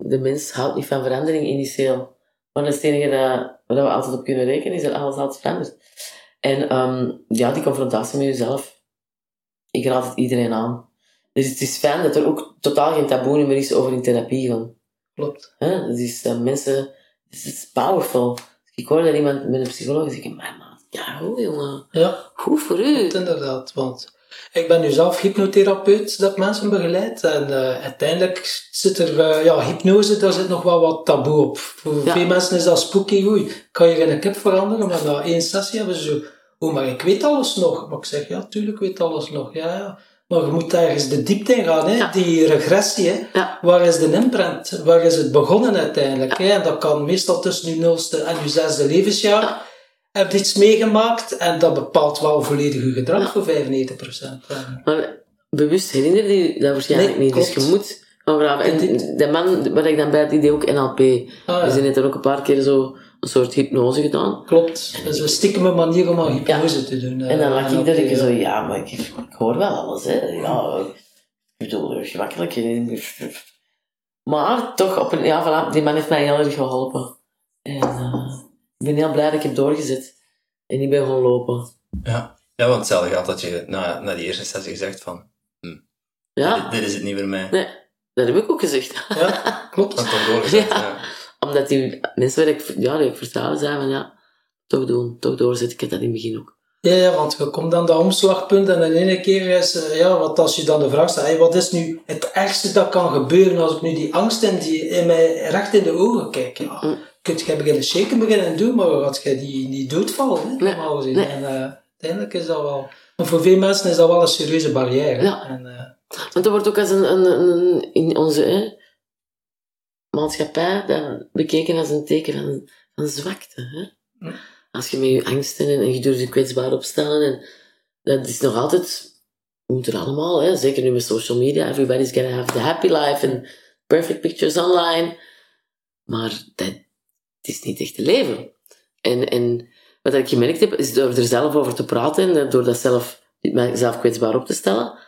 de mens houdt niet van verandering initieel. Maar dat is het enige dat, waar we altijd op kunnen rekenen, is dat alles altijd verandert. En ehm, ja, die confrontatie met jezelf, ik raad het iedereen aan. Dus het is fijn dat er ook totaal geen taboe meer is over in therapie gaan. Klopt. Hè? Dat is dat mensen, het is powerful. Ik hoor dat iemand met een psycholoog zegt, maar maat, ja, goed jongen, Ja, goed voor u. klopt inderdaad. Want ik ben nu zelf hypnotherapeut dat mensen begeleid. En eh, uiteindelijk zit er, eh, ja, hypnose, daar zit nog wel wat taboe op. Voor Ja. veel mensen is dat spooky. Oei, kan je geen kip veranderen? Maar na één sessie hebben ze zo, oh, maar ik weet alles nog. Maar ik zeg, ja, tuurlijk weet alles nog. Ja, ja. Maar je moet ergens de diepte in gaan, hè? Ja. die regressie. Hè? Ja. Waar is de imprint? Waar is het begonnen uiteindelijk? Hè? En dat kan meestal tussen je nulste en je zesde levensjaar. Ja. Heb je iets meegemaakt en dat bepaalt wel volledig je gedrag voor 95%. En Maar bewust herinner je dat waarschijnlijk Nee, niet. Dus klopt. je moet. En de man waar ik dan bij had, die deed ook NLP. Ah, Dus ja. die heeft dan ook een paar keer zo een soort hypnose gedaan. Klopt. Dat is een stiekeme manier om aan hypnose te doen. En dan eh, lag ik NLP, ik zo, ja. maar ik, ik hoor wel alles, hè. Ja, ik bedoel, dat gemakkelijk. Maar toch, op een, ja, voilà, die man heeft mij heel erg geholpen. En eh, ik ben heel blij dat ik heb doorgezet. En ik ben gaan lopen. Ja. ja, want hetzelfde gaat dat je na, na die eerste sessie zegt van, Ja, dit, dit is het niet voor mij. nee, dat heb ik ook gezegd. Ja, klopt. Dat toch doorgezet. Ja. Ja. Omdat die mensen waar ik, ja, die ik vertrouwen zijn van ja, toch doen, toch doorzetten. Ik heb dat in het begin ook. Ja, ja, want je komt dan dat omslagpunt en in ene keer is, eh, ja, wat als je dan de vraag stelt, hey, wat is nu het ergste dat kan gebeuren als ik nu die angst in, die, in mij recht in de ogen kijk? Ja, Mm. Kun je beginnen shaken beginnen doen, maar als je die niet doodvalt, hè, Nee, normaal gezien. nee. En uh, uiteindelijk is dat wel, maar voor veel mensen is dat wel een serieuze barrière. Ja. En, uh, Want dat wordt ook als een, een, een in onze hè, maatschappij dan bekeken als een teken van, van zwakte. Hè? Hm. Als je met je angsten en, en je durft je kwetsbaar opstellen. En dat is nog altijd, we moeten er allemaal, hè, zeker nu met social media, everybody's gonna have the happy life and perfect pictures online. Maar dat, het is niet echt te leven. En, en wat ik gemerkt heb, is door er zelf over te praten en door dat zelf, zelf kwetsbaar op te stellen,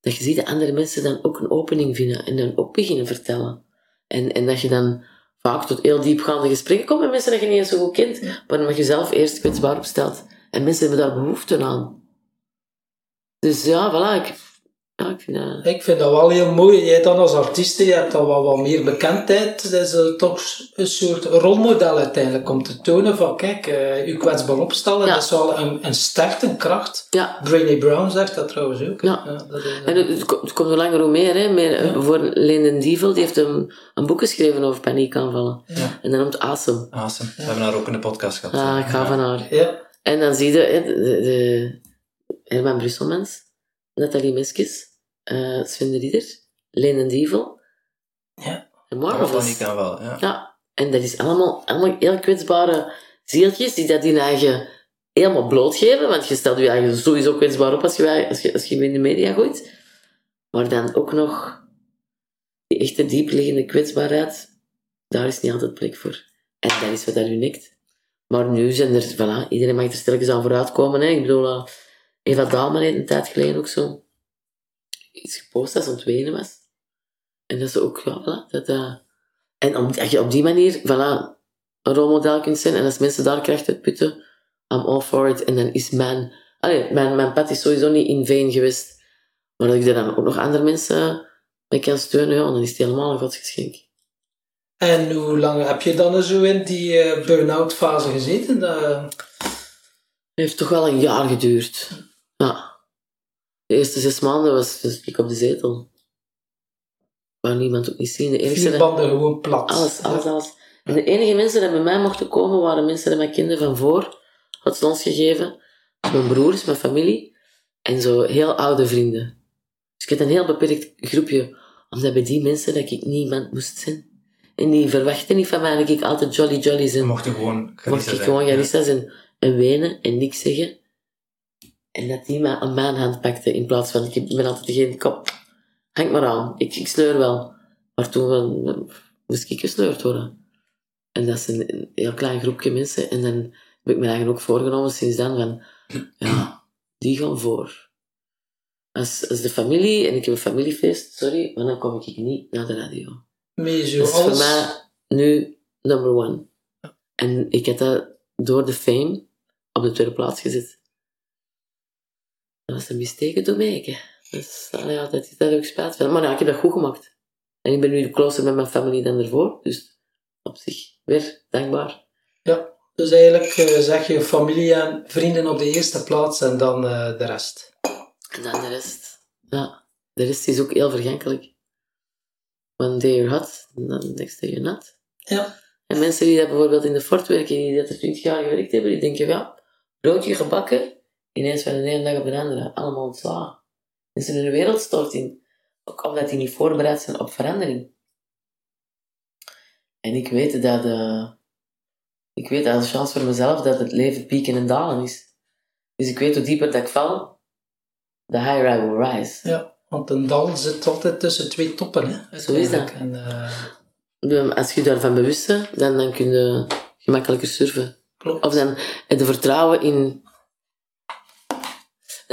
dat je ziet dat andere mensen dan ook een opening vinden en dan ook beginnen vertellen. En, en dat je dan vaak tot heel diepgaande gesprekken komt met mensen dat je niet eens zo goed kent, maar omdat je zelf eerst kwetsbaar opstelt. En mensen hebben daar behoefte aan. Dus ja, voilà, ik, ja, ik vind dat... ik vind dat wel heel mooi. Jij dan als artiest, je hebt dan wel wat meer bekendheid. Dat is eh, toch een soort rolmodel uiteindelijk om te tonen van, kijk, eh je kwetsbaar opstellen, Ja. dat is wel een, een sterkte, een kracht. Ja, Brené Brown zegt dat trouwens ook. Ja. dat is, en het, het ko- het komt hoe langer hoe meer. Hè. meer eh, Voor Linden Dievel, die heeft een, een boek geschreven over paniekaanvallen. Ja. En dat noemt Awesome. Awesome. We hebben haar ook in de podcast gehad. Ah, ik ga Ja. van haar. ja. En dan zie je hè, de, de, de Herman Brusselmans, Nathalie Meskes, eh Sven de Dievel. Ja. En niet kan wel, ja. Ja, en dat is allemaal, allemaal heel kwetsbare zieltjes die dat hun eigen helemaal blootgeven. Want je stelt je eigen sowieso kwetsbaar op als je, als je, als je hem in de media gooit. Maar dan ook nog die echte diepliggende kwetsbaarheid, daar is niet altijd plek voor. En dat is wat dat u nekt. Maar nu zijn er, voilà, iedereen mag er stilletjes aan vooruitkomen. Hè. Ik bedoel, eh, Eva Daalman heeft een tijd geleden ook zo iets gepost dat ze aan het wenen was. En dat ze ook, ja, voilà, dat, eh, en om, als je op die manier, voilà, een rolmodel kunt zijn, en als mensen daar kracht uit putten, I'm all for it. En dan is mijn, allee, mijn, mijn pad is sowieso niet in vain geweest. Maar dat ik daar dan ook nog andere mensen mee kan steunen, ja, dan is het helemaal een godsgeschenk. En hoe lang heb je dan zo in die eh, burn-out fase gezeten? Dat, Het heeft toch wel een jaar geduurd. Ja. De eerste zes maanden was, ik op de zetel. Wou niemand ook niet zien. De enige vier banden gewoon plat. Alles, alles, alles. En de enige mensen die bij mij mochten komen, waren mensen die mij kenden van voor. Had ze ons gegeven. Mijn broers, mijn familie. En zo heel oude vrienden. Dus ik had een heel beperkt groepje. Omdat bij die mensen dat ik niemand moest zijn. En die verwachten niet van mij dat ik altijd jolly jolly zijn. mochten gewoon Mocht ik zijn. gewoon Ja. Garissa zijn en wenen en niks zeggen. En dat die mij aan mijn hand pakte in plaats van, ik ben altijd degene, kop, hang maar aan, ik, ik sleur wel. Maar toen moest ik gesleurd worden. En dat is een, een heel klein groepje mensen. En dan heb ik me eigenlijk ook voorgenomen sinds dan van, ja, die gaan voor. Als, als de familie, en ik heb een familiefeest, sorry, maar dan kom ik niet naar de radio. Dat is voor mij nu number one. En ik heb dat door de fame op de tweede plaats gezet. Dat was een mistake to make. Dus allee, dat, heb ik spijt van. Maar ja, ik heb dat goed gemaakt. En ik ben nu closer met mijn familie dan ervoor. Dus op zich weer dankbaar. Ja, dus eigenlijk eh, zeg je familie en vrienden op de eerste plaats en dan eh, de rest. En dan de rest. Ja, de rest is ook heel vergankelijk. One day you're hot, then next day you're not. Ja, En mensen die dat bijvoorbeeld in de fort werken, die dat er 20 jaar gewerkt hebben, die denken, ja, broodje gebakken, ineens van de ene dag op de andere, allemaal ontslagen. Mensen in hun wereld stort in. Ook omdat die niet voorbereid zijn op verandering. En ik weet dat, eh, ik weet als chance voor mezelf dat het leven pieken en dalen is. Dus ik weet hoe dieper dat ik val, the higher I will rise. ja, want een dal zit altijd tussen twee toppen. Hè, Zo is dat. En, eh, Dus Als je je daarvan bewust bent, dan, dan kun je gemakkelijker surfen. klopt. Of dan je vertrouwen in...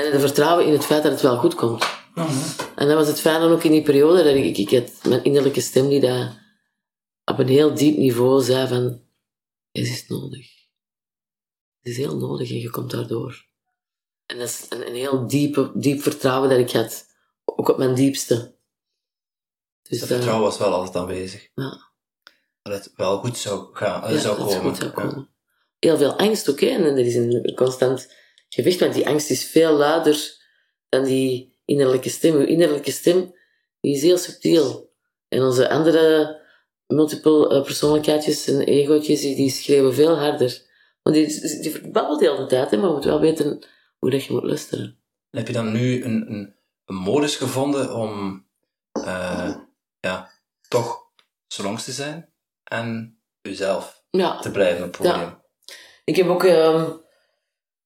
Heb je vertrouwen in het feit dat het wel goed komt. En dat was het fijne ook in die periode, dat ik, ik had mijn innerlijke stem die dat op een heel diep niveau zei van, het is nodig. Het is heel nodig en je komt daardoor. En dat is een, een heel diepe, diep vertrouwen dat ik had, ook op mijn diepste. Dus Het dat- vertrouwen was wel altijd aanwezig. Ja. Dat het wel goed zou, gaan, eh, Ja, zou dat het komen. goed zou Ja. komen. Heel veel angst ook, hè. En er is een constant gevecht, want die angst is veel luider dan die innerlijke stem. Uw innerlijke stem die is heel subtiel. En onze andere multiple eh, persoonlijkheidjes en egootjes, die, die schreeuwen veel harder. Want die, die verbabbelt de hele tijd, hè, maar je moet wel weten hoe dat je moet luisteren. En Heb je dan nu een, een, een modus gevonden om eh, ja, toch solongs te zijn en jezelf Ja, te blijven op het podium? Ja. Ik heb ook ehm,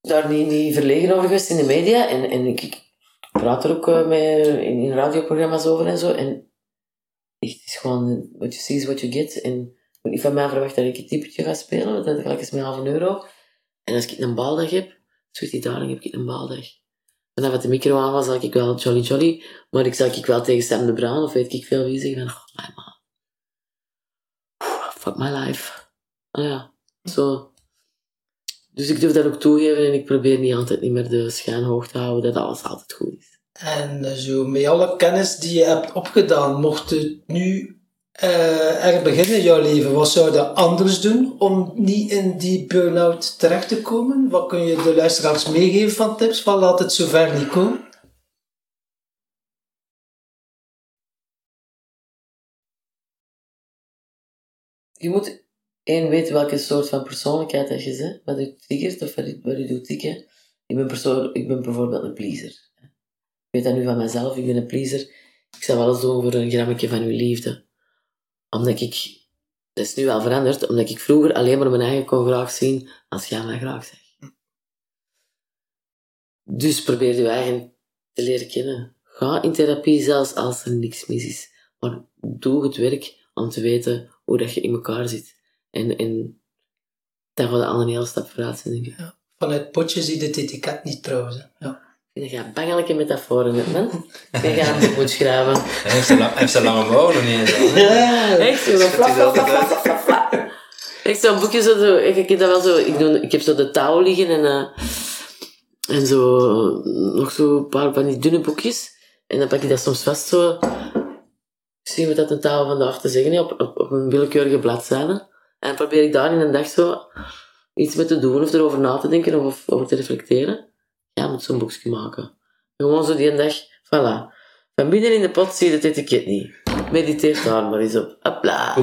daar niet, niet verlegen over geweest in de media. En, en ik, ik praat er ook eh, mee in, radioprogramma's over en zo. En het is gewoon, what you see is what you get. En niet van mij verwachten dat ik een typetje ga spelen. Dat gelijk is met half een euro. En als ik een baaldag heb, Sweetie Darling, heb ik een baaldag. En dan met de micro aan was, zal ik wel jolly jolly. Maar ik zal ik wel tegen Sam de Bruin, of weet ik veel wie, zeggen van, oh my man. Fuck my life. Ah ja, zo. Dus ik durf dat ook toegeven en ik probeer niet altijd niet meer de schijn hoog te houden dat alles altijd goed is. En eh, zo, met alle kennis die je hebt opgedaan, mocht het nu eh, er beginnen in jouw leven, wat zou je anders doen om niet in die burn-out terecht te komen? Wat kun je de luisteraars meegeven van tips? Van laat het zover niet komen? Je moet één weten welke soort van persoonlijkheid dat je bent, wat je triggert of wat je, doet tikken. Ik ben, persoon, ik ben bijvoorbeeld een pleaser. Ik weet dat nu van mezelf, ik ben een pleaser. Ik zou eens doen voor een grammetje van uw liefde. Omdat ik, dat is nu wel veranderd, omdat ik vroeger alleen maar mijn eigen kon graag zien als jij mij graag zegt. Dus probeer je eigen te leren kennen. Ga in therapie zelfs als er niks mis is. Maar doe het werk om te weten hoe dat je in elkaar zit. En, en daar gaat al een hele stap vooruit zijn, denk ik. Vanuit potje zie je het etiket niet trouwens. hè. Ja. Ik ja, bangelijke metaforen met man. Ik ga hem moet schrijven. Hij heeft zijn, la- hij heeft zijn lange nog niet eens? Echt? Zo, flap, flap, flap, flap, flap. Echt zo'n boekje zo, zo ik, ik heb dat wel zo, ik, doe, ik heb zo de touw liggen en, eh, en zo, nog zo een paar van die dunne boekjes. En dan pak ik dat soms vast zo. Ik zie wat dat een taal vandaag te zeggen op, op een willekeurige bladzijde. En probeer ik daar in een dag zo iets mee te doen of erover na te denken of, of over te reflecteren. Ja, moet zo'n boekje maken. Gewoon zo die een dag, voilà. Van binnen in de pot zie je het etiket niet. Mediteer daar maar eens op. Hopla.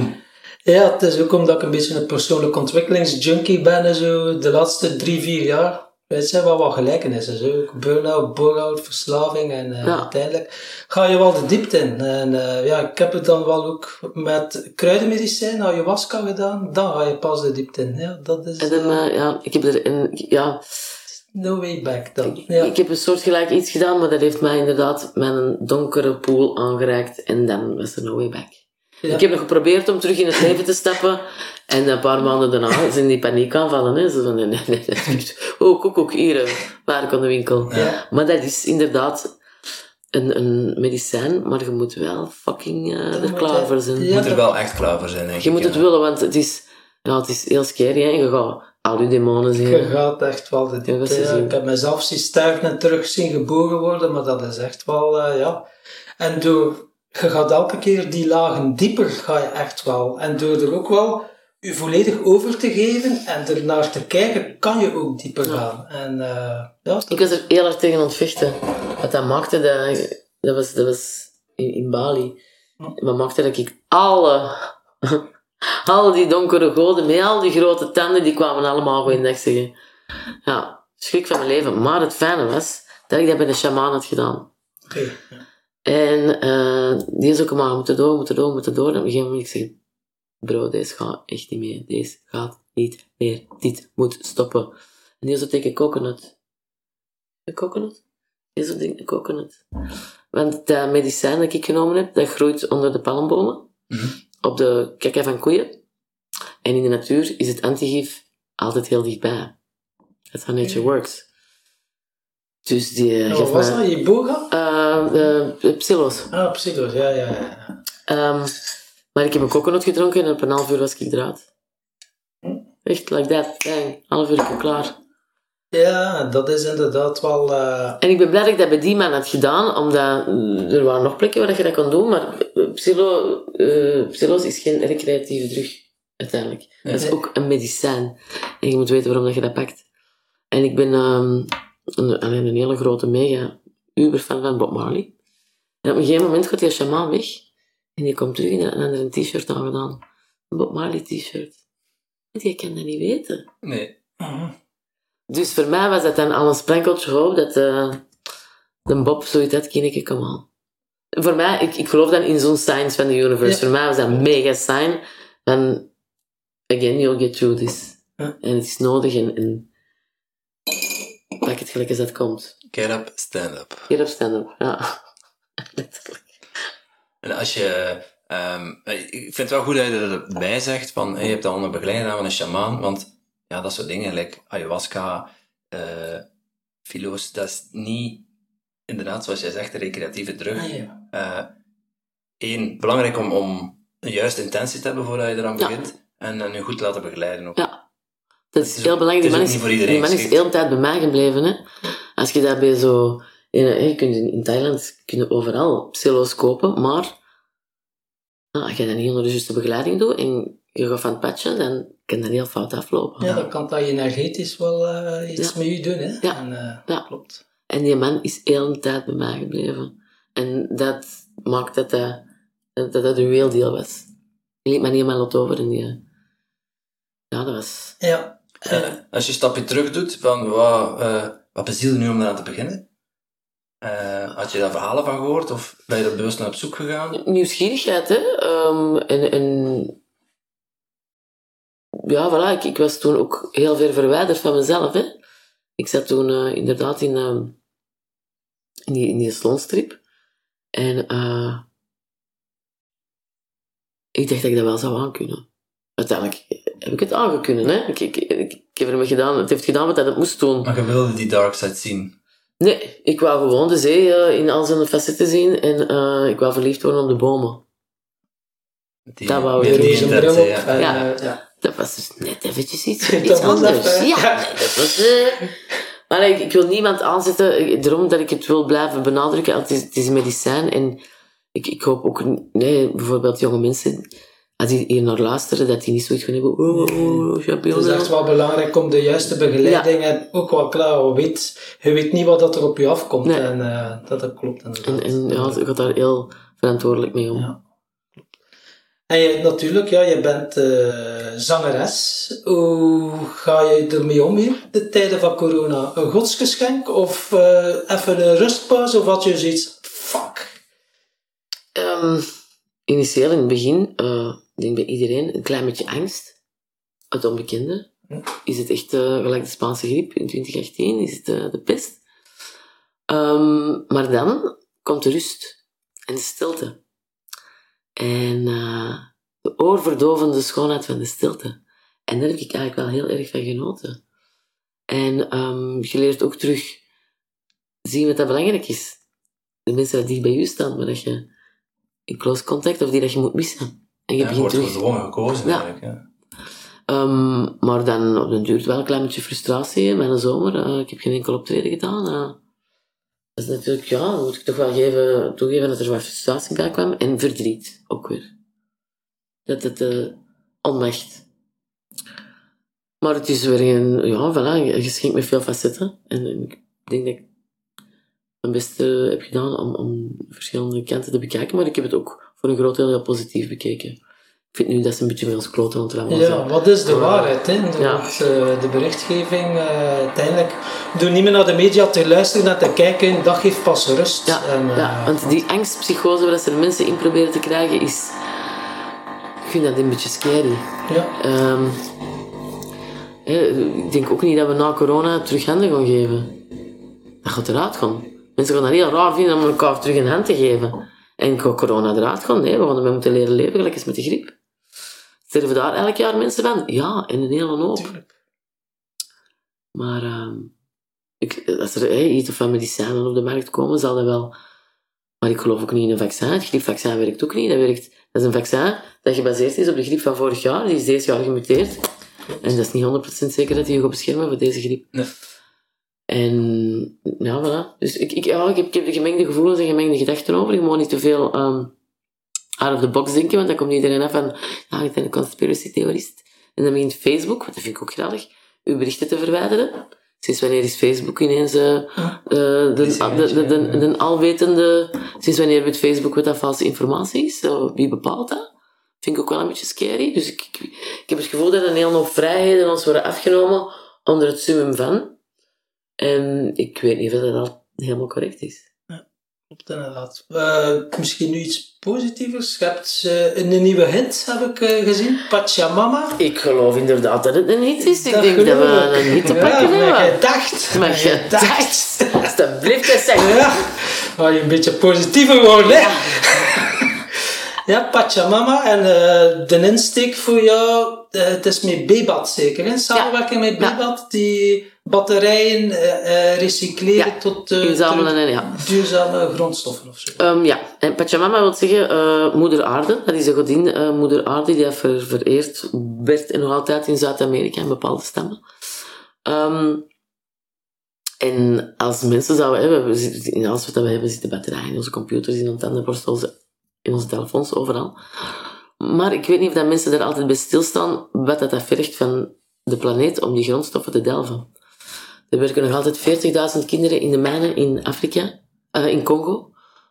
Ja, het is ook omdat ik een beetje een persoonlijke ontwikkelingsjunkie ben en zo de laatste drie, vier jaar. Het zijn wel wat gelijkenissen. Zo. Burn-out, bore-out, verslaving en Ja. uiteindelijk ga je wel de diepte in. En eh, ja, ik heb het dan wel ook met kruidenmedicijn, ayahuasca gedaan, dan ga je pas de diepte in. Ja, dat is En dan, eh, ja, ik heb er een, ja, no way back dan. Ja. ik heb een soortgelijk iets gedaan, maar dat heeft mij inderdaad mijn donkere pool aangereikt en dan was er no way back. Ja. Ik heb nog geprobeerd om terug in het leven te stappen en een paar maanden daarna zijn die paniekaanvallen. Hè. Zo van, nee, nee, nee. Oh, koek, ook hier, waar ik aan de winkel. Ja. Maar dat is inderdaad een, een medicijn, maar je moet wel fucking eh, er klaar je- voor zijn. Je moet er wel echt klaar voor zijn, denk Je ik, moet het willen, want het is, ja, het is heel scary. Hè. Je gaat al je demonen zien. Je gaat echt wel de diepte. is Ja, ik heb mezelf zien sterven en terug zien geboren worden, maar dat is echt wel, eh, ja. En door, je gaat elke keer die lagen dieper, ga je echt wel. En door er ook wel je volledig over te geven en er naar te kijken, kan je ook dieper gaan. En eh, ja, Ik was er heel erg tegen aan het vechten. Wat dat maakte, dat, dat, was, dat was in, in Bali. Maar maakte dat ik alle, alle die donkere goden, met al die grote tanden, die kwamen allemaal goeiedag zeggen. Ja, schrik van mijn leven. Maar het fijne was, dat ik dat bij een shaman had gedaan. oké. En eh, die is ook maar, moeten door, moeten door, moeten door. En op een gegeven moment ik zeg, bro, deze gaat echt niet meer. Deze gaat niet meer. Dit moet stoppen. En die is zo tegen coconut. Een coconut? Die is zo tegen coconut. Want dat medicijn dat ik genomen heb, dat groeit onder de palmbomen. Mhm. Op de kakken van koeien. En in de natuur is het antigif altijd heel dichtbij. That's how nature works. Dus die eh, Nou, wat was mij- dat? Iboga? eh, uh. Ah, psilo's, ja, ja, ja. Um, maar ik heb een kokkenot gedronken en op een half uur was ik eruit. Echt, like that. Bang. Een half uur klaar. Ja, dat is inderdaad wel... Uh... En ik ben blij dat ik dat bij die man had gedaan, omdat mm, er waren nog plekken waar je dat kon doen, maar psilo, uh, psilo's is geen recreatieve drug, uiteindelijk. Dat is ook een medicijn. En je moet weten waarom dat je dat pakt. En ik ben um, een, een hele grote mega uber fan van Bob Marley. En op een gegeven moment gaat die shaman weg. En die komt terug en dan er een t-shirt aangedaan. Een Bob Marley t-shirt. Die kan dat niet weten. Nee. Dus voor mij was dat dan al een sprenkeltje hoop dat uh, de Bob zoiets had, ik kom aan. Voor mij, ik, ik geloof dan in zo'n signs van de universe. Ja. Voor mij was dat een mega sign van, again, you'll get through this. Ja. En het is nodig en, en pak het gelijk als dat komt. Get up, stand up. Get up, stand up, ja. Letterlijk. En als je... Um, ik vind het wel goed dat je erbij zegt van, hey, je hebt al een begeleider van een shamaan, want ja, dat soort dingen, like ayahuasca, uh, filo's, dat is niet, inderdaad, zoals jij zegt, een recreatieve drug. Ah, ja. Eén, belangrijk om, om een juiste intentie te hebben voordat je eraan Ja. begint, en, en je goed laten begeleiden ook. Ja. Dat is, Het is heel ook- belangrijk. Die man is is, niet voor iedereen die man is geschikt. de hele tijd bij mij gebleven. Hè. Als je daarbij zo... In, je kunt in, in Thailand kun je overal psilo's kopen, maar nou, als je dat niet onder de juiste begeleiding doet en je gaat van het patchen, dan kan dat heel fout aflopen. Ja, dat kan dat je energetisch wel eh, iets Ja. met je doen, hè. Ja. En, eh, Ja. Klopt. En die man is de hele tijd bij mij gebleven. En dat maakt dat dat, dat, een real deal was. Die liet mij niet helemaal lot over en die... Ja, dat was... Ja. Eh, als je een stapje terug doet, van wat, eh, wat bezielde nu om eraan te beginnen? Eh, had je daar verhalen van gehoord, of ben je er bewust naar op zoek gegaan? nieuwsgierigheid, hè. Ehm, en, ja, voilà, ik, was toen ook heel ver verwijderd van mezelf, hè. Ik zat toen inderdaad in, ehm, in die, in die salonstrip. En ik dacht dat ik dat wel zou aankunnen. Uiteindelijk heb ik het aangekunnen, hè. Ik, ik, ik, ik heb ermee gedaan, het heeft gedaan wat dat het moest doen. Maar je wilde die dark side zien. Nee, ik wou gewoon de zee eh, in al zijn facetten zien en eh, ik wou verliefd worden op de bomen. Die, Dat wou ik. die bril op. ja. En, Ja. eh, ja. Dat was dus net eventjes iets, Dat iets was anders. even- ja, ja. nee, dat was... eh, Maar nee, ik, ik wil niemand aanzetten, ik- daarom dat ik het wil blijven benadrukken. Het is, het is een medicijn en ik, ik hoop ook, nee, bijvoorbeeld jonge mensen, als die hier naar luisteren, dat die niet zoiets van hebben, oh, oh, oh, Het champignon. is echt wel belangrijk om de juiste begeleiding en ook wel klaar, je weet, je weet niet wat dat er op je afkomt Nee. en eh, dat dat klopt inderdaad. En, en ja, je gaat daar heel verantwoordelijk mee om. Ja. En je, natuurlijk, ja, je bent eh, zangeres. Hoe ga je ermee om hier, de tijden van corona? Een godsgeschenk of eh, even een rustpauze of had je zoiets, fuck. Ehm, initieel in het begin, ik denk bij iedereen, een klein beetje angst. Het onbekende. Is het echt eh, gelijk de Spaanse griep in 2018? Is het eh, de pest? Ehm, maar dan komt de rust en de stilte. En eh, de oorverdovende schoonheid van de stilte. En daar heb ik eigenlijk wel heel erg van genoten. En ehm, je leert ook terug zien wat dat belangrijk is. De mensen die dicht bij je staan, maar dat je in close contact of die dat je moet missen. En je Ja, je begint wordt gedwongen gekozen Ja. eigenlijk. Ja. Ehm, maar dan op den duurt wel een klein beetje frustratie met de zomer. Eh, ik heb geen enkel optreden gedaan. eh. dat is natuurlijk, ja, moet ik toch wel geven, toegeven dat er wat frustratie bij kwam. En verdriet ook weer. Dat het eh onmacht. Maar het is weer een, ja, voilà, een geschenk met veel facetten. En, en ik denk dat ik mijn beste heb gedaan om, om verschillende kanten te bekijken. Maar ik heb het ook voor een groot deel heel positief bekeken. Ik vind nu dat ze een beetje met ons kloten aan het zijn. Ja, wat is de waarheid? Hè? Inderdaad, eh, de berichtgeving, eh, uiteindelijk, door niet meer naar de media te luisteren en te kijken, dat geeft pas rust. Ja, En, eh, ja, want die angstpsychose waar ze de mensen in proberen te krijgen is... Ik vind dat een beetje scary. ja. Ehm, hè, ik denk ook niet dat we na corona terug handen gaan geven. Dat gaat eruit gaan. Mensen gaan dat heel raar vinden om elkaar terug een hand te geven. En corona eruit gaan? Nee, we gaan ermee moeten leren leven, gelijk als met de griep. Sterven daar elk jaar mensen van? Ja, en een hele hoop. Tuurlijk. Maar ehm, ik, als er hey, iets van medicijnen op de markt komen, zal dat wel Maar ik geloof ook niet in een vaccin. Het griepvaccin werkt ook niet. Dat, werkt, dat is een vaccin dat gebaseerd is op de griep van vorig jaar. Die is deze jaar gemuteerd. En dat is niet 100% zeker dat die je gaat beschermen voor deze griep. Nee. En ja, voilà. Dus ik, ik, ja, ik, heb, ik heb de gemengde gevoelens en gemengde gedachten over. Je moet niet te veel ehm out of the box denken, want dan komt iedereen af van, ah, ik ben een conspiracy theorist. En dan begint Facebook, want dat vind ik ook grappig, uw berichten te verwijderen. Sinds wanneer is Facebook ineens uh, de, de, de, de, de alwetende... Sinds wanneer weet Facebook wat dat valse informatie is? Wie bepaalt dat? Vind ik ook wel een beetje scary. Dus ik, ik, ik heb het gevoel dat een heel hoop vrijheden ons worden afgenomen onder het summum van. En ik weet niet of dat al helemaal correct is. Klopt inderdaad. Uh, misschien nu iets positievers. Je hebt uh, een nieuwe hit, heb ik uh, gezien. Pachamama. Ik geloof inderdaad dat het een hit is. Ik Dat denk dat we een hit te Ja, pakken maar hebben. gedacht. Maar gedacht. Alsjeblieft, dat zeg. Ja, maar je een beetje positiever worden, hè? Ja, Pachamama. En de insteek voor jou, het is met Bebat zeker, hè? Samenwerking met Ja. Bebat, die batterijen eh, eh, recycleren Ja, tot eh, Inzamelen en ja. duurzame grondstoffen of zo. Ehm, ja, en Pachamama wil zeggen moeder aarde. Dat is de godin moeder aarde die ver, vereerd werd en nog altijd in Zuid-Amerika in bepaalde stammen. Ehm, en als mensen zouden hebben, we in alles wat we hebben zitten batterijen in onze computers, in onze tandenborstels, in onze telefoons, overal. Maar ik weet niet of dat mensen daar altijd bij stilstaan wat dat, dat vergt van de planeet om die grondstoffen te delven. Er werken nog altijd 40.000 kinderen in de mijnen in Afrika, eh, in Congo,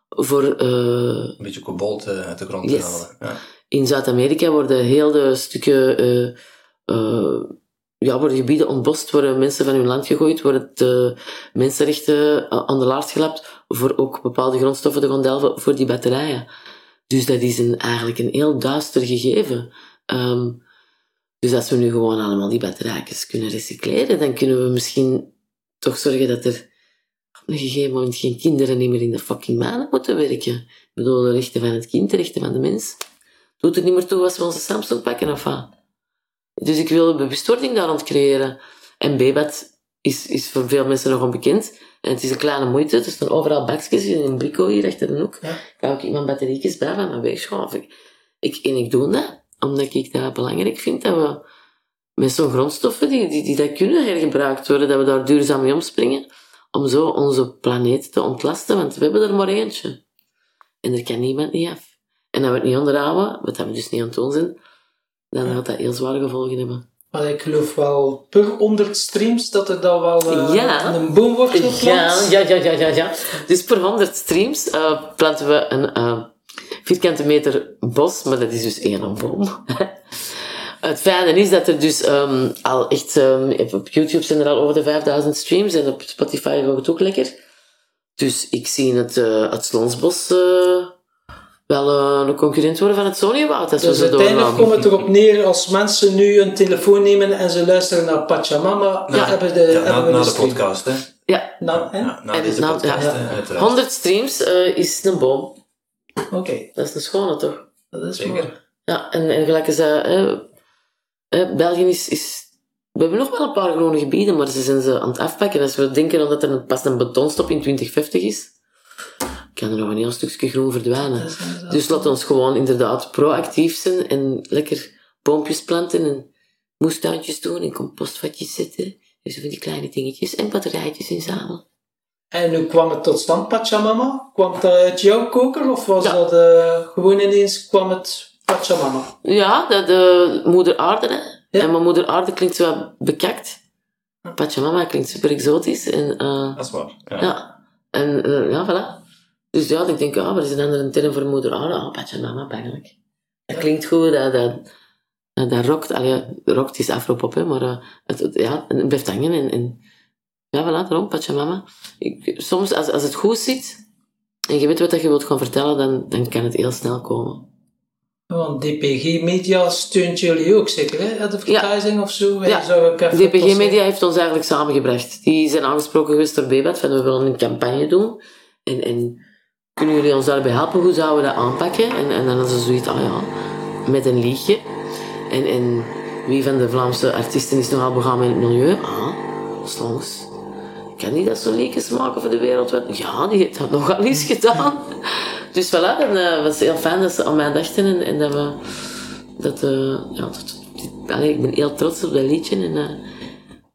voor eh, Een beetje kobold eh, uit de grond Yes. te halen. Ja. in Zuid-Amerika worden heel de stukken, ja, worden gebieden ontbost, worden mensen van hun land gegooid, worden de mensenrechten aan de laars gelapt voor ook bepaalde grondstoffen te gaan delven voor die batterijen. Dus dat is een, eigenlijk een heel duister gegeven. Ehm, dus als we nu gewoon allemaal die batterijtjes kunnen recycleren, dan kunnen we misschien toch zorgen dat er op een gegeven moment geen kinderen niet meer in de fucking manen moeten werken. Ik bedoel, de rechten van het kind, de rechten van de mens. Doet het niet meer toe als we onze Samsung pakken of wat? Dus ik wil een bewustwording daar rond creëren. En Bebat is, is voor veel mensen nog onbekend. En het is een kleine moeite. Er staan overal bakjes in een brico hier achter de hoek. Ja. Daar hou ik mijn batterietjes bij van mijn weegschaal. Ik, ik, en ik doe dat omdat ik dat belangrijk vind dat we met zo'n grondstoffen die, die, die dat kunnen hergebruikt worden, dat we daar duurzaam mee omspringen, om zo onze planeet te ontlasten, want we hebben er maar eentje. En er kan niemand niet af. En als we het niet onderhouden, wat we dus niet aan het doen zijn, dan gaat dat heel zware gevolgen hebben. Maar ik geloof wel per 100 streams dat er dan wel eh, Ja. een boom wordt Ja, geplant. ja, ja, ja, ja, ja. Dus per 100 streams eh, planten we een eh, vierkante meter bos, maar dat is dus één boom. Het fijne is dat er dus ehm, al echt... ehm, op YouTube zijn er al over de 5000 streams en op Spotify gaat het ook lekker. Dus ik zie het, eh het Slonsbos eh, wel eh, een concurrent worden van het Sonywoud als Dus we uiteindelijk komt het erop neer, als mensen nu een telefoon nemen en ze luisteren naar Pachamama, Ja. hebben, de, Ja, hebben na, we na de podcast, hè. Ja, Nou, hè? Ja, na En deze na- podcast, ja. hè, uiteraard. 100 streams eh, is een boom. Oké, Dat is een schone, toch? dat is Zeker. mooi. Ja, en, en gelijk is dat... Hè, hè, België is, is... We hebben nog wel een paar groene gebieden, maar ze zijn ze aan het afpakken. Als we denken dat er een, pas een betonstop in 2050 is, kan er nog een heel stukje groen verdwijnen. Dus laat ons gewoon inderdaad proactief zijn en lekker boompjes planten en moestuintjes doen en compostvatjes zetten. Dus van die kleine dingetjes en batterijtjes inzamelen. En hoe kwam het tot stand, Pachamama? Kwam het uit jouw koker of was Ja. dat eh, gewoon ineens kwam het Pachamama? Ja, de, de moeder aarde, hè. Ja. En mijn moeder aarde klinkt zo wat bekakt. Pachamama klinkt super exotisch. En, eh, Dat is waar. Ja. ja. En eh, ja, voilà. Dus ja, ik denk, ah, wat is een andere term voor moeder aarde? Ah, Pachamama, eigenlijk. Dat klinkt goed, dat, dat, dat, dat rokt. Allee, rokt is afropop, hè, maar eh, het, het- ja, het blijft hangen. En, en ja, voilà, daarom, Pachamama. Ik, soms, als, als het goed zit, en je weet wat dat je wilt gaan vertellen, dan, dan kan het heel snel komen. Want DPG Media steunt jullie ook zeker, hè? Advertising of zo? Ja. DPG. Media heeft ons eigenlijk samengebracht. Die zijn aangesproken geweest door BBAT van we willen een campagne doen. En, en kunnen jullie ons daarbij helpen? Hoe zouden we dat aanpakken? En, en dan hadden ze zoiets, ah ja, met een liedje. En, en wie van de Vlaamse artiesten is nogal begaan met het milieu? Ah, Slongs. Kan die dat zo'n liedjes maken voor de wereld? Ja, die heeft dat nogal eens gedaan. Dus voilà, dan eh, was heel fijn dat ze aan mij dachten en, en dat we... Dat, eh, ja, dat, allee, ik ben heel trots op dat liedje en, eh,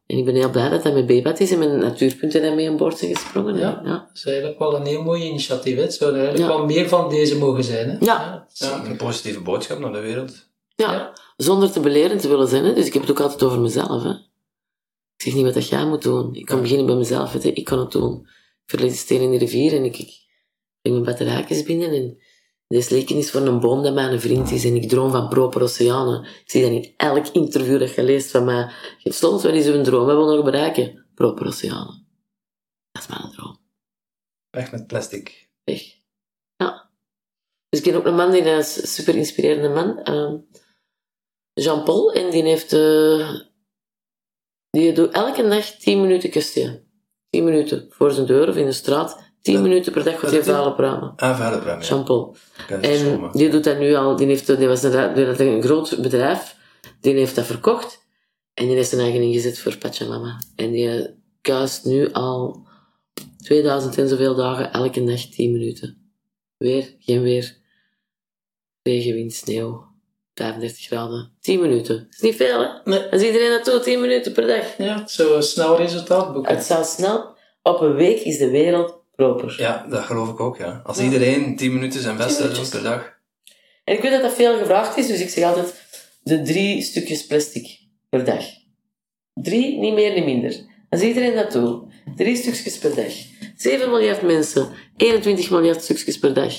en ik ben heel blij dat dat met Bebat is en met Natuurpunten daarmee aan boord zijn gesprongen. Ja. ja. Dat is eigenlijk wel een heel mooi initiatief. hè. Het zou er eigenlijk Ja. wel meer van deze mogen zijn. Hè? Ja. Ja, een positieve boodschap naar de wereld. Ja, Ja. zonder te belerend te willen zijn. Hè. Dus ik heb het ook altijd over mezelf. Hè. Ik zeg niet wat dat jij moet doen. Ik kan beginnen bij mezelf. Weet je. Ik kan het doen. Ik verleg de steen in de rivier en ik, ik breng mijn batterijtjes binnen. En deze leken is voor een boom dat mijn vriend is. En ik droom van proper oceanen. Ik zie dat in elk interview dat je leest van mij. Soms, wat is uw droom? Wat wil nog bereiken? Proper oceanen. Dat is mijn droom. Weg met plastic. Weg. Ja. Dus ik ken ook een man, die is een super inspirerende man. ehm, Jean-Paul. En die heeft... eh, die doet elke dag 10 minuten kustje. 10 minuten voor zijn deur of in de straat. 10 minuten per dag gaat hij vuile pruimen. Ah, vuile ja. Is En die doet dat nu al. Die, heeft, die was een, die had een groot bedrijf. Die heeft dat verkocht. En die heeft zijn eigen ingezet voor Pachamama. En die kuist nu al 2000 en zoveel dagen elke dag 10 minuten. Weer, geen weer. Regen, wind, sneeuw. 35 graden. 10 minuten. Dat is niet veel, hè? Nee. Als iedereen dat doet, 10 minuten per dag. Ja, een snel resultaat boeken. Het zou snel. Op een week is de wereld proper. Ja, dat geloof ik ook, ja. Als iedereen 10 minuten zijn beste doet per dag. En ik weet dat dat veel gevraagd is, dus ik zeg altijd de drie stukjes plastic per dag. Drie, niet meer, niet minder. Als iedereen dat doet, drie stukjes per dag. 7 miljard mensen, 21 miljard stukjes per dag.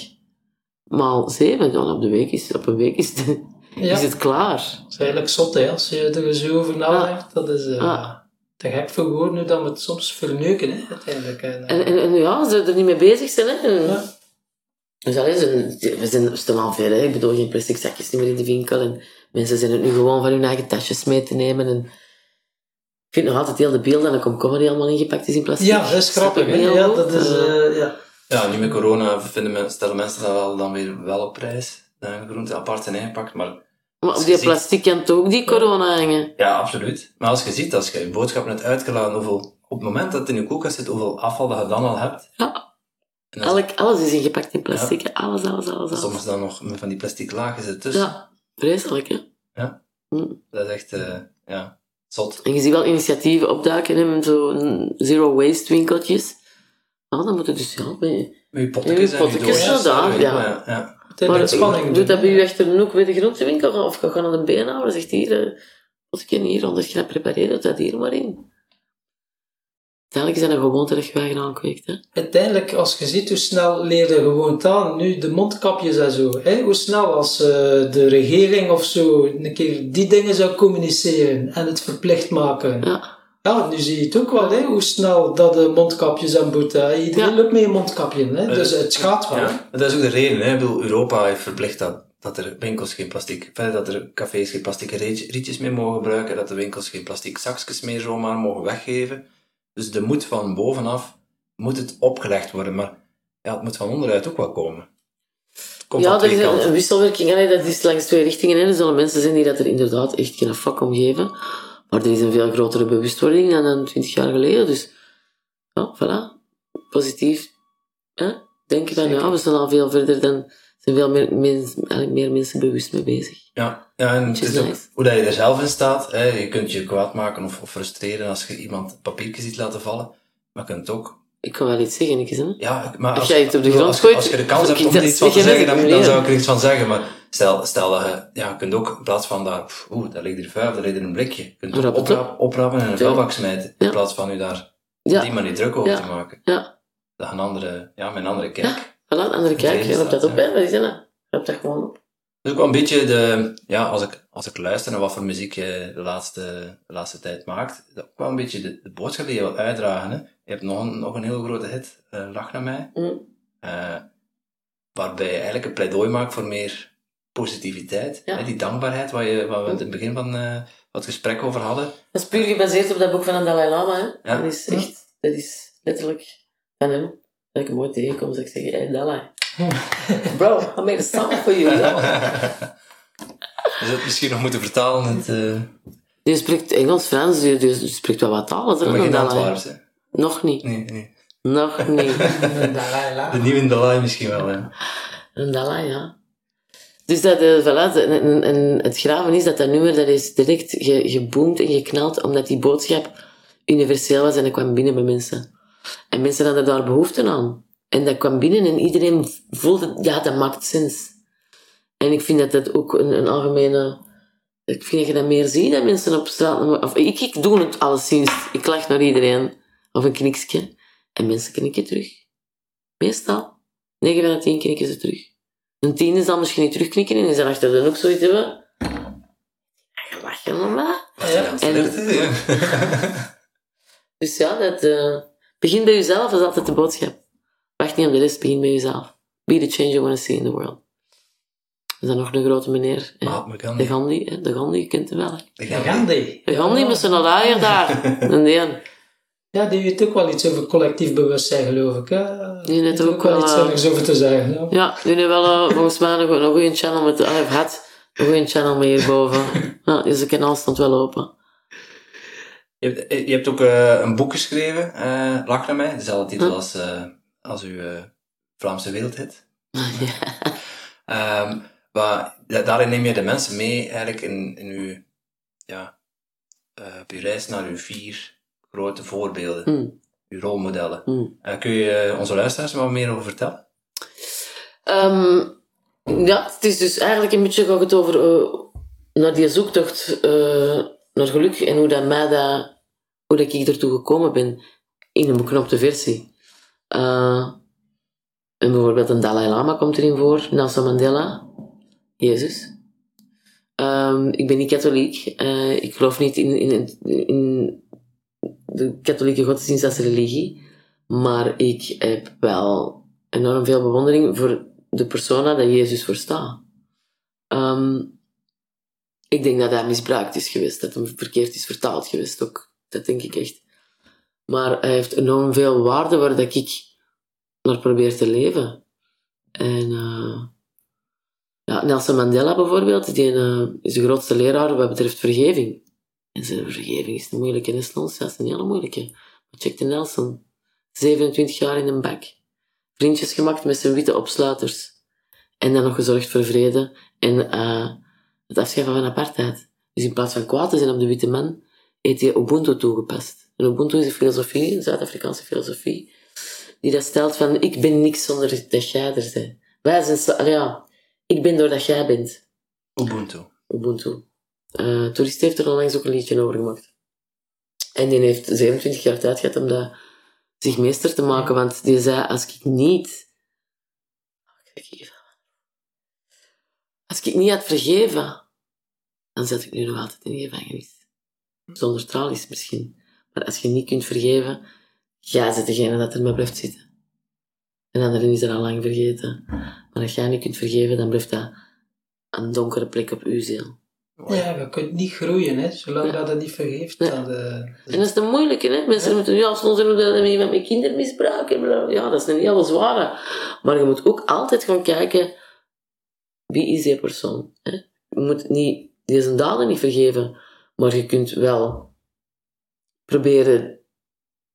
Maal 7, dan op, de week is, op een week is, het- Ja. is het klaar. Dat is eigenlijk zot, hè, als je er zo over nadenkt. Dat is eh Ja. te gek voor woorden dat we het soms verneuken, hè, uiteindelijk. En, eh, En, en, en ja, ze er niet mee bezig zijn. Hè. En- Ja. Dus allee, we, zijn, we staan al ver. Hè. Ik bedoel, geen plastic zakjes niet meer in de winkel. En mensen zijn het nu gewoon van hun eigen tasjes mee te nemen. En ik vind nog altijd heel de beeld dat een komkommer helemaal ingepakt is in plastic. ja, dat is grappig. Ja, dat is... Eh, eh, ja. Ja, nu met corona vinden men, stellen mensen dat wel, dan weer wel op prijs. Groente apart zijn ingepakt, maar maar op die ziet- plastic kan toch ook die corona hangen. Ja, absoluut. Maar als je ziet, als je je boodschap net uitgeladen, hoeveel, op het moment dat het in je koelkast zit, hoeveel afval dat je dan al hebt. Ja, En is- elk, alles is ingepakt in plastic. Alles, alles, alles. alles. soms dan nog met van die plastic lagen ertussen. Ja, vreselijk hè. Ja. Mm. Dat is echt, eh, ja, zot. En je ziet wel initiatieven opduiken, hè, zo mm, zero waste winkeltjes. Nou, dan moet je dus ja. Met je en je pottekjes, doosjes. ja, weet je ja. Maar spanning. doet dat bij u achter een hoek bij de groentewinkel? Of ga je naar de beenhouwer? Zegt hier, eh, als ik je hier 100 gram prepareer, doe dat hier maar in. Uiteindelijk is dat een gewoonte dat je eigen aankweekt. Hè? Uiteindelijk, als je ziet hoe snel leerde gewoon taal, nu de mondkapjes en zo, hè? hoe snel als eh, de regering of zo een keer die dingen zou communiceren en het verplicht maken. Ja. Ja, nu zie je het ook wel, hè? hoe snel dat de mondkapjes aan boete. Iedereen Ja. loopt met een mondkapje, hè? dus het gaat wel. Ja, dat is ook de reden. Hè. Ik bedoel, Europa heeft verplicht dat, dat er winkels geen plastic, verder dat er cafés geen plastic riet- rietjes meer mogen gebruiken, dat de winkels geen plastic zakjes meer zomaar mogen weggeven. Dus de moet van bovenaf moet het opgelegd worden, maar ja, het moet van onderuit ook wel komen. Het Komt ja, dat twee is een, wisselwerking. Dat is langs twee richtingen. Hè? Er zullen mensen zijn die dat er inderdaad echt geen fuck om geven. Maar er is een veel grotere bewustwording dan dan 20 jaar geleden. Dus ja, voilà. Positief. Hè? Denken van, ja, we zijn al veel verder dan... Er zijn veel meer, mens- eigenlijk meer mensen bewust mee bezig. Ja, ja en het is is ook nice. hoe dat je er zelf in staat. Hè. Je kunt je kwaad maken of, of frustreren als je iemand een papiertje ziet laten vallen. Maar je kunt ook Ik kan wel iets zeggen, ik hè? Ja, maar Als als, jij het op de grond gooit, als je de kans hebt om er iets van te zeggen, dan, zou ik er iets van zeggen. Maar stel, stel dat je, ja, je kunt ook in plaats van daar, oeh, daar ligt hier vuil, daar ligt hier een blikje. Je kunt het het oprapen en in een Ja. vuilbak smijten. In Ja. plaats van u daar Ja. op die manier druk over Ja. te maken. Ja. Dat je een andere, ja, met een andere kijk. Voilà, de andere kijk, je hebt dat op, ja. hè? Wat is dat? Je hebt dat gewoon op. Dus ook wel een beetje de, ja, als ik, als ik luister naar wat voor muziek je de laatste, de laatste tijd maakt, dat is ook wel een beetje de, de boodschap die je wil uitdragen. Hè. Je hebt nog een, nog een heel grote hit, eh, Lach naar mij. Mm. Eh, waarbij je eigenlijk een pleidooi maakt voor meer positiviteit. Ja. Hè, die dankbaarheid waar, je, waar we het in het begin van eh, het gesprek over hadden. Dat is puur gebaseerd op dat boek van de Dalai Lama. Hè? Ja. Dat is echt, dat is letterlijk van hem. Dat ik hem ooit tegenkom, zeg ik zeggen, hey Dalai. Bro, I made a song for you. Je zou het misschien nog moeten vertalen het uh, Die spreekt Engels, Frans, die, die spreekt wel wat talen. maar dan geen. Antwerps. hè. Nog niet. Nee, nee. Nog niet. De nieuwe Dalai misschien wel. Hè. Een Dalai, ja. Dus dat, eh, voilà, de- en, en het graven is dat dat nummer dat is direct ge, geboomd en geknald, omdat die boodschap universeel was en dat kwam binnen bij mensen. En mensen hadden daar behoefte aan. En dat kwam binnen en iedereen voelde, ja, dat maakt sens. En ik vind dat dat ook een, een algemene... Ik vind dat je dat meer ziet, dat mensen op straat... Of, ik, ik doe het alleszins. Ik lach naar iedereen. Of een kniksje. En mensen knikken terug. Meestal. 9 van de 10 knikken ze terug. Een tien zal misschien niet terugknikken en die zal achter de ook zoiets hebben. Ja, lachen mama. Ja. En- Dus ja, dat... eh begin bij jezelf, dat is altijd de boodschap. Wacht niet op de rest, begin bij jezelf. Be the change you want to see in the world. Is dan nog een grote meneer. Mahatma De Gandhi. Gandhi, hè. De Gandhi, je kent hem wel. De De Gandhi. Gandhi. De Gandhi met zijn laaier daar. En die een. Ja, die weet ook wel iets over collectief bewustzijn, geloof ik. Hè? Die heeft Weet ook wel, iets eh, over te zeggen. Ja. Ja, die heeft wel eh, volgens mij nog een goede channel met... Of had een goede channel mee hierboven. Ja, dus de kanaal stond wel open. Je hebt, je hebt ook eh, een boek geschreven, eh Lach naar mij. Dezelfde titel Hm. als, eh, als uw eh, Vlaamse wereldhit. ja. Ehm, maar da- daarin neem je de mensen mee eigenlijk in, in uw, ja, eh, op uw reis naar uw vier grote voorbeelden, Hm, uw rolmodellen. hm. Eh, kun je onze luisteraars er wat meer over vertellen? Ehm, ja, het is dus eigenlijk een beetje gaat het over naar die zoektocht naar geluk en hoe dat mij dat, hoe dat ik ertoe gekomen ben in een beknopte versie. Eh, en bijvoorbeeld een Dalai Lama komt erin voor, Nelson Mandela, Jezus. Ehm, ik ben niet katholiek. Eh, ik geloof niet in, in, in de katholieke godsdienst als religie. Maar ik heb wel enorm veel bewondering voor de persona dat Jezus voor staat. Ehm, ik denk dat hij misbruikt is geweest, dat hij verkeerd is vertaald geweest ook. Dat denk ik echt. Maar hij heeft enorm veel waarde waar dat ik naar probeer te leven. En eh, ja, Nelson Mandela bijvoorbeeld, die eh, is de grootste leraar wat betreft vergeving. En zijn vergeving is een moeilijke, is ons, dat is een hele moeilijke. Maar check de Nelson. 27 jaar in een bak. Vriendjes gemaakt met zijn witte opsluiters. En dan nog gezorgd voor vrede en eh, het afschaffen van apartheid. Dus in plaats van kwaad te zijn op de witte man, heeft hij Ubuntu toegepast. En Ubuntu is een filosofie, een Zuid-Afrikaanse filosofie, die dat stelt van, ik ben niks zonder dat jij er bent. Wij zijn, ja, ik ben doordat jij bent. Ubuntu. Ubuntu. Eh Toerist heeft er onlangs ook een liedje over gemaakt. En die heeft 27 jaar tijd gehad om dat zich meester te maken, want die zei, als ik niet... Als ik niet had vergeven, dan zat ik nu nog altijd in de gevangenis. Zonder tralies misschien. Maar als je niet kunt vergeven, jij bent degene dat er maar blijft zitten. En anderen is er al lang vergeten. Maar als jij niet kunt vergeven, dan blijft dat een donkere plek op uw ziel. Ja, je kunt niet groeien, hè, zolang Ja. dat het niet vergeeft. Dan, eh, En dat is de moeilijke, hè? Mensen moeten, ja, soms doen we dat met mijn kindermisbruik. en bla, bla. Ja, dat is een hele zware. Maar je moet ook altijd gaan kijken, wie is die persoon? Hè? Je moet niet, die zijn daden niet vergeven, maar je kunt wel proberen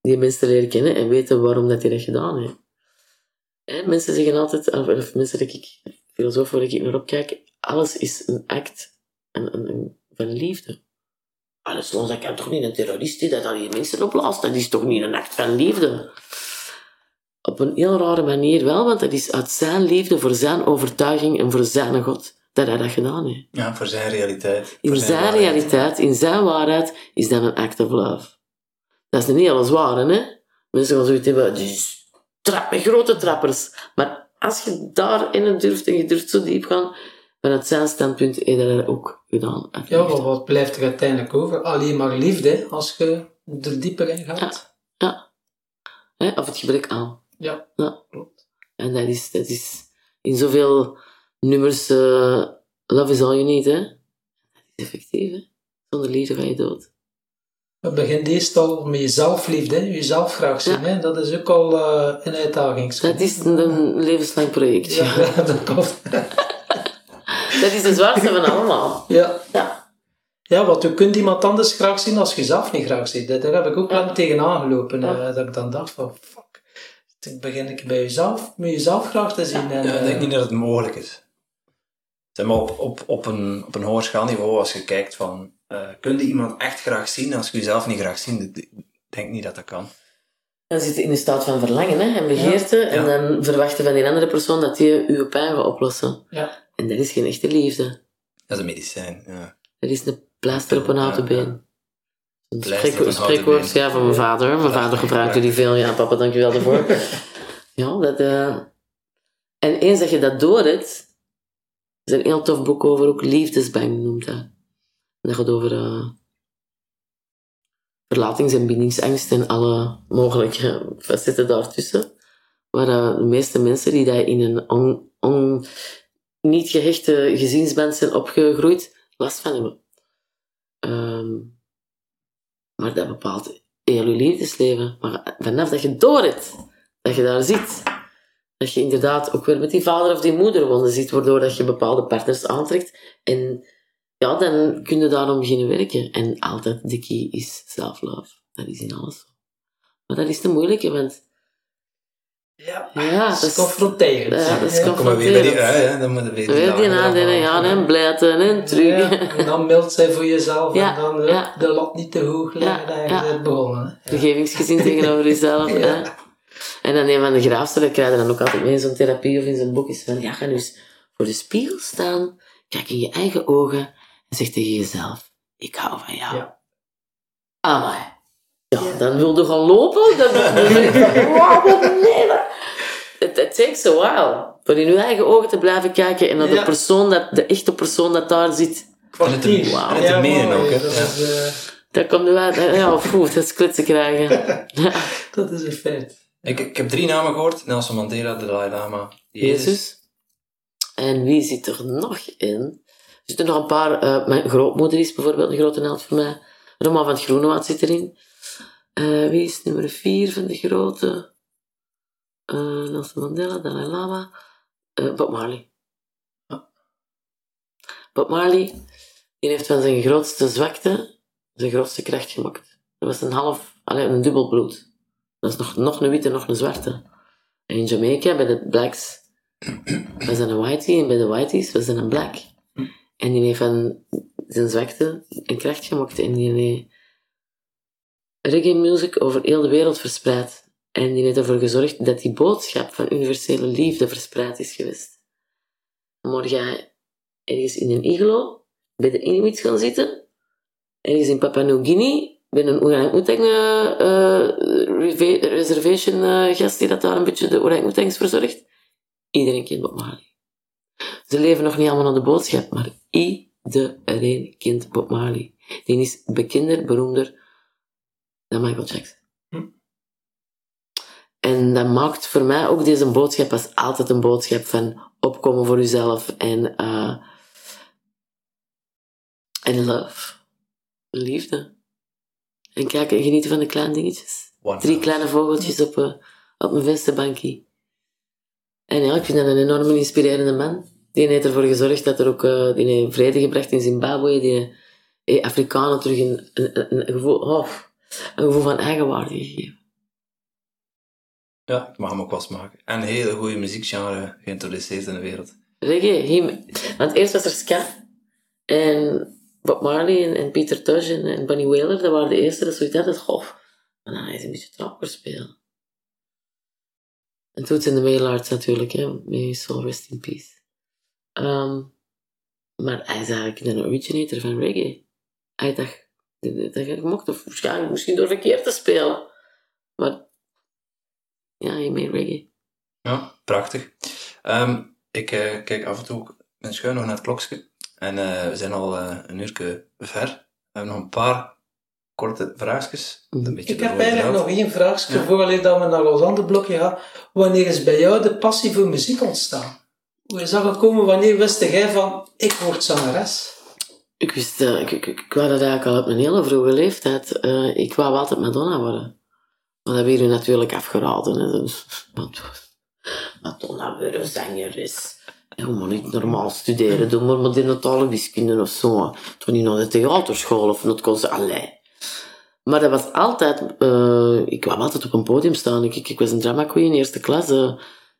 die mensen te leren kennen en weten waarom dat hij dat gedaan heeft. Hè? Mensen zeggen altijd, of, of mensen dat ik, filosoof waar ik naar opkijk, alles is een act een, een, een- van liefde. Alles los, dat kan toch niet een terrorist die dat al die mensen opblaast? Dat is toch niet een act van liefde? Op een heel rare manier wel, want dat is uit zijn liefde voor zijn overtuiging en voor zijn God dat hij dat gedaan heeft. Ja, voor zijn realiteit. In voor zijn, realiteit, in zijn waarheid, is dat een act of love. Dat is een hele zware, hè? Mensen gaan zoiets hebben, die is trap met grote trappers. Maar als je daarin durft en je durft zo diep gaan, vanuit zijn standpunt, heeft hij dat ook gedaan. ja, maar wat blijft er uiteindelijk over? Alleen maar liefde, als je er dieper in gaat. Ja. Hè? Of het gebrek aan. Ja, Ja. klopt. En dat is, dat is in zoveel nummers, eh, love is all you need, hè. Dat is effectief, hè. Zonder liefde ga je dood. Het begint eerst al met je zelfliefde, hè, jezelf graag zien. Ja. Hè? Dat is ook al eh, een uitdaging. Dat is een, levenslang project. Ja, ja, dat klopt. Dat is de zwaarste van allemaal. Ja. Ja. ja, want je kunt iemand anders graag zien als je zelf niet graag ziet. Daar heb ik ook Ja. lang tegenaan gelopen. Ja. eh, dat ik dan dacht van, fuck. Het Dan begin ik bij jezelf, met jezelf graag te zien. En, Ja, ik eh, denk niet dat het mogelijk is. Zeg maar op, op, op, een, op een hoger schaalniveau, als je kijkt van, eh kun je iemand echt graag zien als je jezelf niet graag ziet? Ik denk niet dat dat kan. Dan zit je in een staat van verlangen hè, en begeerte. En Ja. dan verwachten van die andere persoon dat die je pijn gaat oplossen. Ja. En dat is geen echte liefde. Dat is een medicijn. Ja. Dat is een pleister op een houten Ja, ja. been. Een spreekwoord been. ja, van mijn vader. Mijn vader gebruikte die veel. Ja, papa, dankjewel daarvoor. ja, dat... eh, En eens dat je dat door hebt... Er is een heel tof boek over, ook Liefdesbang noemt dat. En dat gaat over eh, verlatings- en bindingsangst en alle mogelijke facetten daartussen. Waar eh, de meeste mensen die daar in een on, niet gehechte gezinsband zijn opgegroeid, last van hebben. Ehm, maar dat bepaalt heel je liefdesleven. Maar vanaf dat je door hebt, dat je daar zit, dat je inderdaad ook weer met die vader of die moederwonden zit, waardoor dat je bepaalde partners aantrekt. En ja, dan kun je daarom beginnen werken. En altijd de key is self-love. Dat is in alles zo. Maar dat is te moeilijk, hè, want ja, Ja, dat is confronterend. ja, dat is Ja. Kom maar weer bij die Confronterend. ui, hè. Dan moeten we weer dan weet je dagen nadelen, eraf ja, en blijten en terug. Ja, en dan meldt zij voor jezelf Ja, en dan ja. de lat niet te hoog leggen Ja, en je ja. bent begonnen. Vergevingsgezin tegenover jezelf. Hè? En dan een van de graafste, dat krijg je dan ook altijd mee in zo'n therapie of in zo'n boek, is van, ja, ga nu eens voor de spiegel staan, kijk in je eigen ogen en zeg tegen jezelf, ik hou van jou. Ja. Amai. Ja, dan wil je gaan lopen, dan dan denk je van, wow, nee. Het it takes a while. Voor in je eigen ogen te blijven kijken en naar de persoon, dat, de echte persoon dat daar zit, Kwartier. Wauw. En mooi, ook, hè. Dat, eh, dat komt nu uit. Ja, of goed, dat is klitsen krijgen. dat is een feit. Ik, ik heb drie namen gehoord. Nelson Mandela, de Dalai Lama, Jezus. Jezus. En wie zit er nog in? Er zitten nog een paar. eh, mijn grootmoeder is bijvoorbeeld een grote held voor mij. Roman van het Groenewoud zit erin. Eh, wie is nummer vier van de grote? Eh Nelson Mandela, Dalai Lama. Bob Marley. Bob Marley, die heeft van zijn grootste zwakte zijn grootste kracht gemaakt. Dat was een half, alleen een dubbelbloed. Dat is nog, nog een witte, nog een zwarte. En in Jamaica, bij de blacks, was dat een whitey. En bij de whiteys was dat een black. En die heeft van zijn zwakte een kracht gemaakt. En die heeft reggae music over heel de wereld verspreid. En die heeft ervoor gezorgd dat die boodschap van universele liefde verspreid is geweest. Morgen ergens in een iglo bij de Inuits gaan zitten. Ergens in Papua New Guinea bij een orang-oetang eh, eh, reservation eh, gast die dat daar een beetje de orang-oetangs verzorgt. Iedereen kent Bob Marley. Ze leven nog niet allemaal aan de boodschap, maar iedereen kent Bob Marley. Die is bekender, beroemder dan Michael Jackson. Hm. En dat maakt voor mij ook deze boodschap als altijd een boodschap van opkomen voor jezelf en, eh en love. Liefde. En kijken en genieten van de kleine dingetjes. One Drie kleine vogeltjes op, eh, op mijn vensterbankje. En ja, ik vind dat een enorm inspirerende man. Die heeft ervoor gezorgd dat er ook eh, die heeft vrede gebracht in Zimbabwe. Die heeft Afrikanen terug een, een, een, gevoel, oh, een gevoel van eigenwaarde gegeven. Ja, ik mag hem ook wel smaken. En een hele goede muziekgenre geïntroduceerd in de wereld. Reggae, him. Want eerst was er ska. En Bob Marley en, en Peter Tosh en, en Bunny Wailer, dat waren de eerste dat zoiets hadden. Goh, maar dan is een beetje trapper spelen. En toen zijn de Mailards natuurlijk, hè. His soul rest in peace. Ehm, maar hij is eigenlijk een originator van reggae. Hij dacht dat hij gemokt, of waarschijnlijk misschien door verkeerd te spelen. Maar ja, hij made reggae. Ja, prachtig. Ehm, ik eh, kijk af en toe mijn schuin nog naar het klokje. En eh, we zijn al eh, een uur ver. We hebben nog een paar korte vraagjes. Een beetje Ik heb eigenlijk nog één vraagje Ja. voor alleen dat we naar ons andere blokje gaan. Wanneer is bij jou de passie voor muziek ontstaan? Hoe is dat gekomen? Wanneer wist jij van, ik word zangeres? Ik wist, eh, ik, ik, ik, ik wou dat eigenlijk al op een hele vroege leeftijd. Eh, ik wou altijd Madonna worden. Maar dat werd u natuurlijk afgeraden. Hè. Dus, Madonna weer een zangeres. Je moet niet normaal studeren, doe maar moderne talen wiskunde of zo. Toen niet naar de theaterschool of naar het concert. Maar dat was altijd... eh, ik wou altijd op een podium staan. Ik, ik, ik was een drama queen in eerste klas. eh.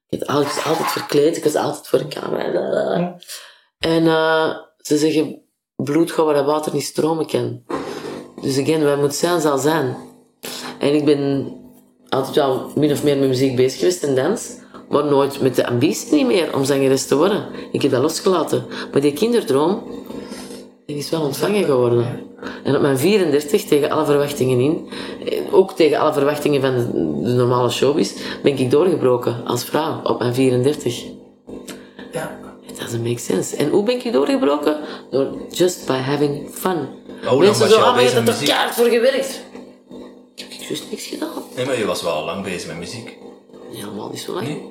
ik, had altijd, ik was altijd verkleed. Ik was altijd voor de camera. bla. En eh, ze zeggen... Bloed gaat waar dat water niet stromen kan. Dus again, wat moet zijn, zal zijn. En ik ben altijd wel min of meer met muziek bezig geweest en dans. Maar nooit met de ambitie niet meer om zangeres te worden. Ik heb dat losgelaten. Maar die kinderdroom, die is wel ontvangen geworden. En op mijn 34, tegen alle verwachtingen in, eh, ook tegen alle verwachtingen van de, de normale showbiz, ben ik doorgebroken als vrouw op mijn 34. Ja. It doesn't make sense. En hoe ben ik doorgebroken? Door just by having fun. Oh, Mensen zo, ah, je hebt er keihard voor gewerkt? Ik heb juist niks gedaan. Nee, maar je was wel al lang bezig met muziek. Helemaal niet zo lang. Nee.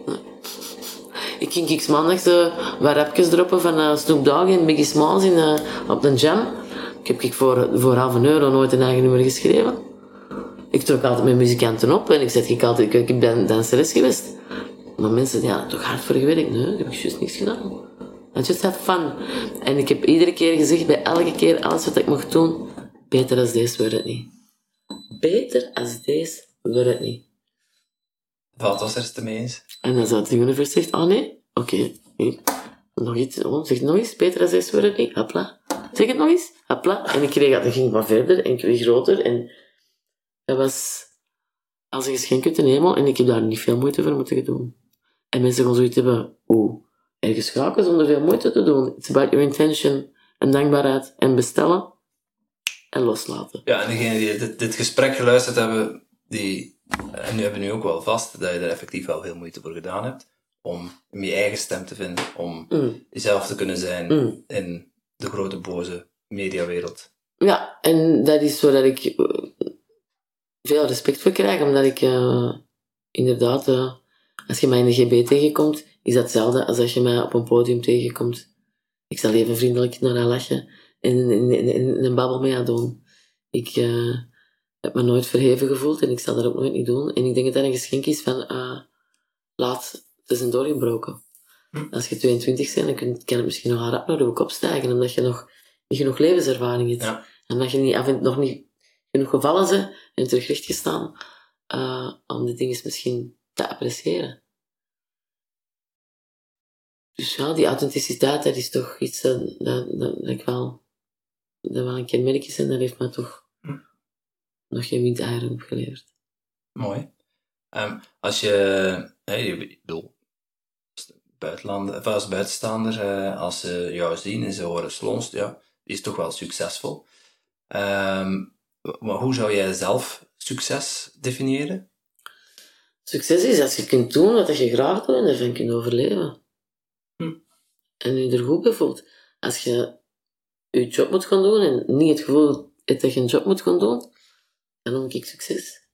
Ik ging x maandag uh, wat rapjes droppen van uh, Snoop Dogg en Biggie Smalls in, uh, op de jam. Ik heb ik voor, voor half een euro nooit een eigen nummer geschreven. Ik trok altijd mijn muzikanten op en ik zei ik altijd, ik, ik ben danseres geweest. Maar mensen, ja, toch hard voor gewerkt? Nee, ik heb juist niks gedaan. I just had fun. En ik heb iedere keer gezegd, bij elke keer, alles wat ik mocht doen, beter als deze wordt het niet. Beter als deze wordt het niet. Wat was er het mee eens? En dan zou de universe zegt, oh nee, oké, nog iets, oh, zeg het nog eens, deze wordt het niet, hopla. Zeg het nog eens, hopla. En ik kreeg dat, ging maar verder en ik werd groter en dat was als een geschenk uit de hemel en ik heb daar niet veel moeite voor moeten doen. En mensen gaan zoiets hebben, oeh, ergens geraken zonder veel moeite te doen. It's about your intention en dankbaarheid en bestellen en loslaten. Ja, en degenen die dit, dit gesprek geluisterd hebben, die en nu hebben nu ook wel vast dat je er effectief wel veel moeite voor gedaan hebt om je eigen stem te vinden, om Mm. jezelf te kunnen zijn Mm. in de grote boze mediawereld. Ja, en dat is zodat ik eh, veel respect voor krijg, omdat ik eh, inderdaad, eh, als je mij in de GB tegenkomt, is dat hetzelfde als als je mij op een podium tegenkomt. Ik zal even vriendelijk naar haar lachen en, en, en, en een babbel mee aan doen. Ik heb me nooit verheven gevoeld en ik zal dat ook nooit niet doen. En ik denk dat dat een geschenk is van, eh, laat, het is een doorgebroken. Als je 22 bent, dan kun- kan het misschien nog rap naar de kop stijgen, omdat je nog niet genoeg levenservaring hebt. Ja. En dat je niet, af en, nog niet genoeg gevallen bent en terug recht gestaan eh, om de dingen misschien te appreciëren. Dus ja, die authenticiteit, dat is toch iets dat, dat, dat, dat ik wel, dat wel een kenmerk is en dat heeft me toch Hm. Nog geen windeieren opgeleverd. Mooi. Ehm, als je, je- ik bedoel, als buitenlander, of als buitenstaander, eh, als ze jou zien en ze horen Slonst, ja, die is toch wel succesvol. Ehm, maar hoe zou jij zelf succes definiëren? Succes is als je kunt doen wat je graag doet en ervan kunt overleven. Hm. En je er goed bij voelt. Als je je job moet gaan doen en niet het gevoel hebt dat je een job moet gaan doen, dan noem ik succes.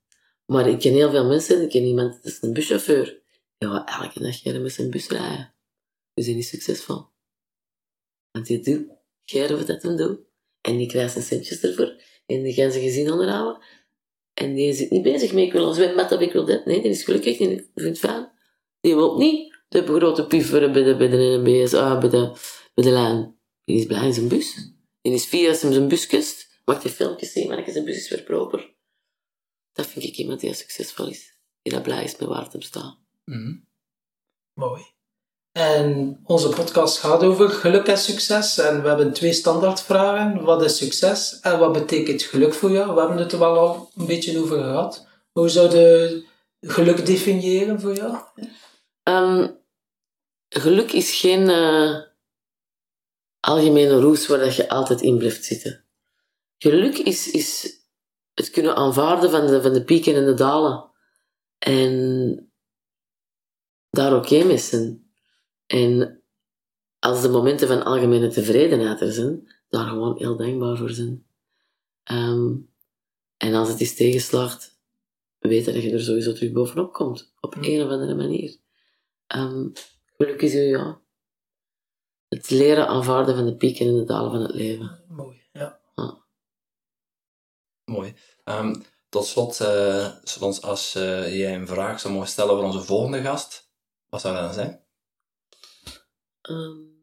Maar ik ken heel veel mensen, ik ken iemand, dat is een buschauffeur. Ja, elke dag je met zijn bus rijden. Dus die is succesvol. Want die doet, gij wat dat hem doet. En die krijgt zijn centjes ervoor. En die gaan zijn gezin onderhouden. En die zit niet bezig met ik wil een zwembad of ik wil dit. Nee, die is gelukkig die vindt het fijn. Die wil niet de grote pieferen bij de, bij de NMBS, ah, bij de, bij de lijn. Die is blij in zijn bus. Die is vier als zijn bus kust. Maakt hij filmpjes zien, maar zijn bus is weer proper. Dat vind ik iemand die succesvol is. Die dat blij is met waar het hem staat. Mhm. Mooi. En onze podcast gaat over geluk en succes. En we hebben twee standaardvragen. Wat is succes en wat betekent geluk voor jou? We hebben het er wel al een beetje over gehad. Hoe zou je geluk definiëren voor jou? Ehm, geluk is geen eh, algemene roes waar dat je altijd in blijft zitten. Geluk is, is het kunnen aanvaarden van de, van de pieken en de dalen. En daar oké mee zijn. En als de momenten van algemene tevredenheid er zijn, daar gewoon heel dankbaar voor zijn. Ehm, en als het is tegenslaagt, weten dat je er sowieso terug bovenop komt. Op een of andere manier. Ehm geluk is ja, het leren aanvaarden van de pieken en de dalen van het leven. Mooi. Mooi. Ehm, tot slot, eh, Slons, als eh, jij een vraag zou mogen stellen voor onze volgende gast, wat zou dat dan zijn? Ehm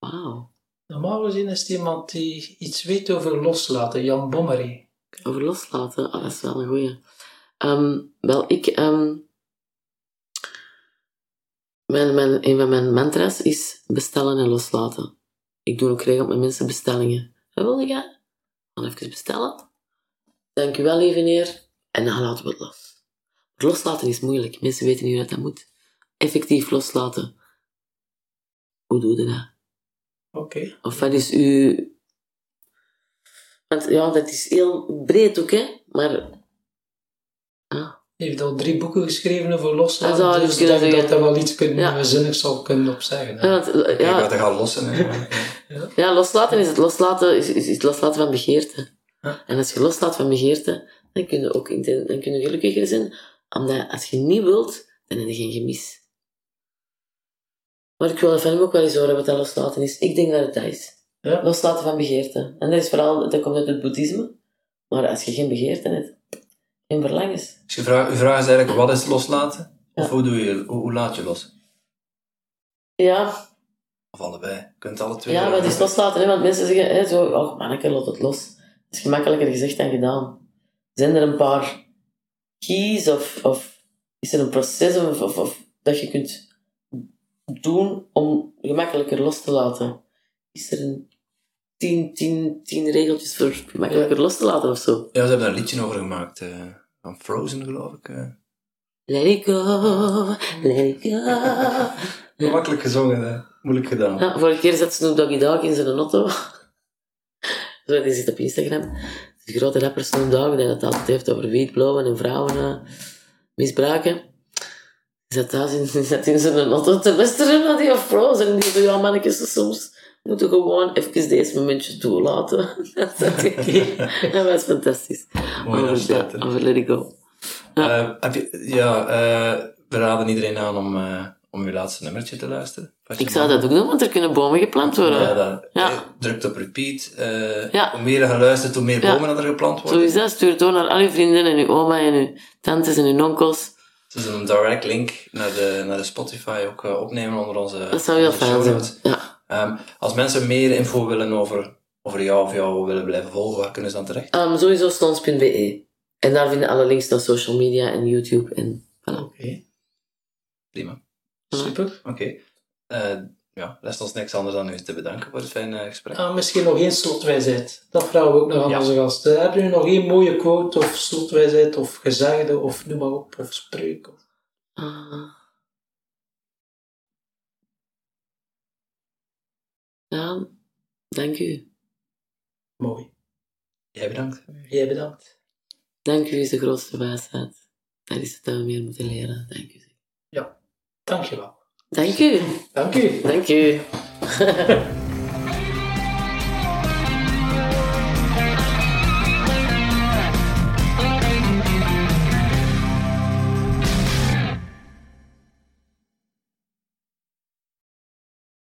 Wauw. Normaal gezien is het iemand die iets weet over loslaten, Jan Bommery. Over loslaten, ah, dat is wel een goeie. Ehm, wel, ik... ehm, mijn, mijn, een van mijn mantra's is bestellen en loslaten. Ik doe ook regelmatig met mensen bestellingen. Wil je? Dan even bestellen. Dank u wel, lieve heer. En dan laten we het los. Loslaten is moeilijk. Mensen weten niet hoe dat moet. Effectief loslaten. Hoe doe je dat? Oké. Of wat is uw... Want ja, dat is heel breed ook, hè. Maar... Ah, Je heeft al drie boeken geschreven over loslaten, Dat dus ik denk dat daar wel iets kunnen, Ja. zinnigs zal kunnen op zeggen. hè. ja, want, ja, wat er gaat lossen. hè. Ja, loslaten is het loslaten, is, is, is het loslaten van begeerte. Ja. En als je loslaat van begeerte, dan kun je ook dan kun je gelukkiger zijn. Omdat als je niet wilt, dan heb je geen gemis. Maar ik wil van hem ook wel eens horen wat dat loslaten is. Ik denk dat het dat is. Ja. Loslaten van begeerte. En dat is vooral, dat komt uit het boeddhisme. Maar als je geen begeerte hebt, geen verlangens. Dus je vraag, uw vraag is eigenlijk, wat is loslaten? Of Ja. hoe, doe je, hoe, hoe laat je los? Ja, Of allebei. Je kunt alle twee. ja wat is loslaten? Hè? Want mensen zeggen, hè, zo, oh manneke, laat het los. Dat is gemakkelijker gezegd dan gedaan. Zijn er een paar keys of, of is er een proces of, of, of dat je kunt doen om gemakkelijker los te laten? Is er een tien, tien, tien regeltjes voor gemakkelijker los te laten of zo? Ja, ze hebben daar een liedje over gemaakt. eh, van Frozen, geloof ik. eh. Let it go, let it go. Makkelijk gezongen, hè. Moeilijk gedaan. Ja, vorige keer zat Snoop Doggy Dogg in zijn auto. Zo, die zit op Instagram. Die grote rapper Snoop Dogg, die het altijd heeft over wietblauwen en vrouwen eh, misbruiken. Die zat thuis in, die zat in zijn auto te luisteren naar die Frozen. En die zei, ja mannetjes, soms moeten gewoon even deze momentje toelaten. Dat zat. Dat was fantastisch. Mooi, daar over, ja, er. Let It Go. Eh, heb je, ja, eh, we raden iedereen aan om, eh, om uw laatste nummertje te luisteren. Ik zou dat ook doen, want er kunnen bomen geplant worden. Ja, dat, Ja. drukt op repeat. eh, Ja. Hoe meer je luistert, hoe meer bomen er geplant Zo worden. is dat. Stuur het door naar al uw vrienden en uw oma en uw tantes en uw onkels. Het is een direct link naar de, naar de Spotify ook eh, opnemen onder onze Dat zou heel fijn zijn. Ja. Ehm, als mensen meer info willen over, over jou of jou willen blijven volgen, waar kunnen ze dan terecht? Um, sowieso stons.be. En daar vinden alle links naar social media en YouTube. En, voilà. Oké, Prima. Super. Oké. Eh, ja, rest ons niks anders dan u te bedanken voor het fijne gesprek. Ah, misschien nog één slotwijsheid. Dat vragen we ook nog aan Ja. onze gasten. Hebben jullie nog één mooie quote of slotwijsheid of gezegde of noem maar op, of spreuk? Of... Ah. ja, dank u. Mooi. Jij bedankt. Jij bedankt. Dank u is de grootste wijsheid. Dat is het dat we meer moeten leren. Dank u. Dankjewel. Dank u. Dank u. Dank u.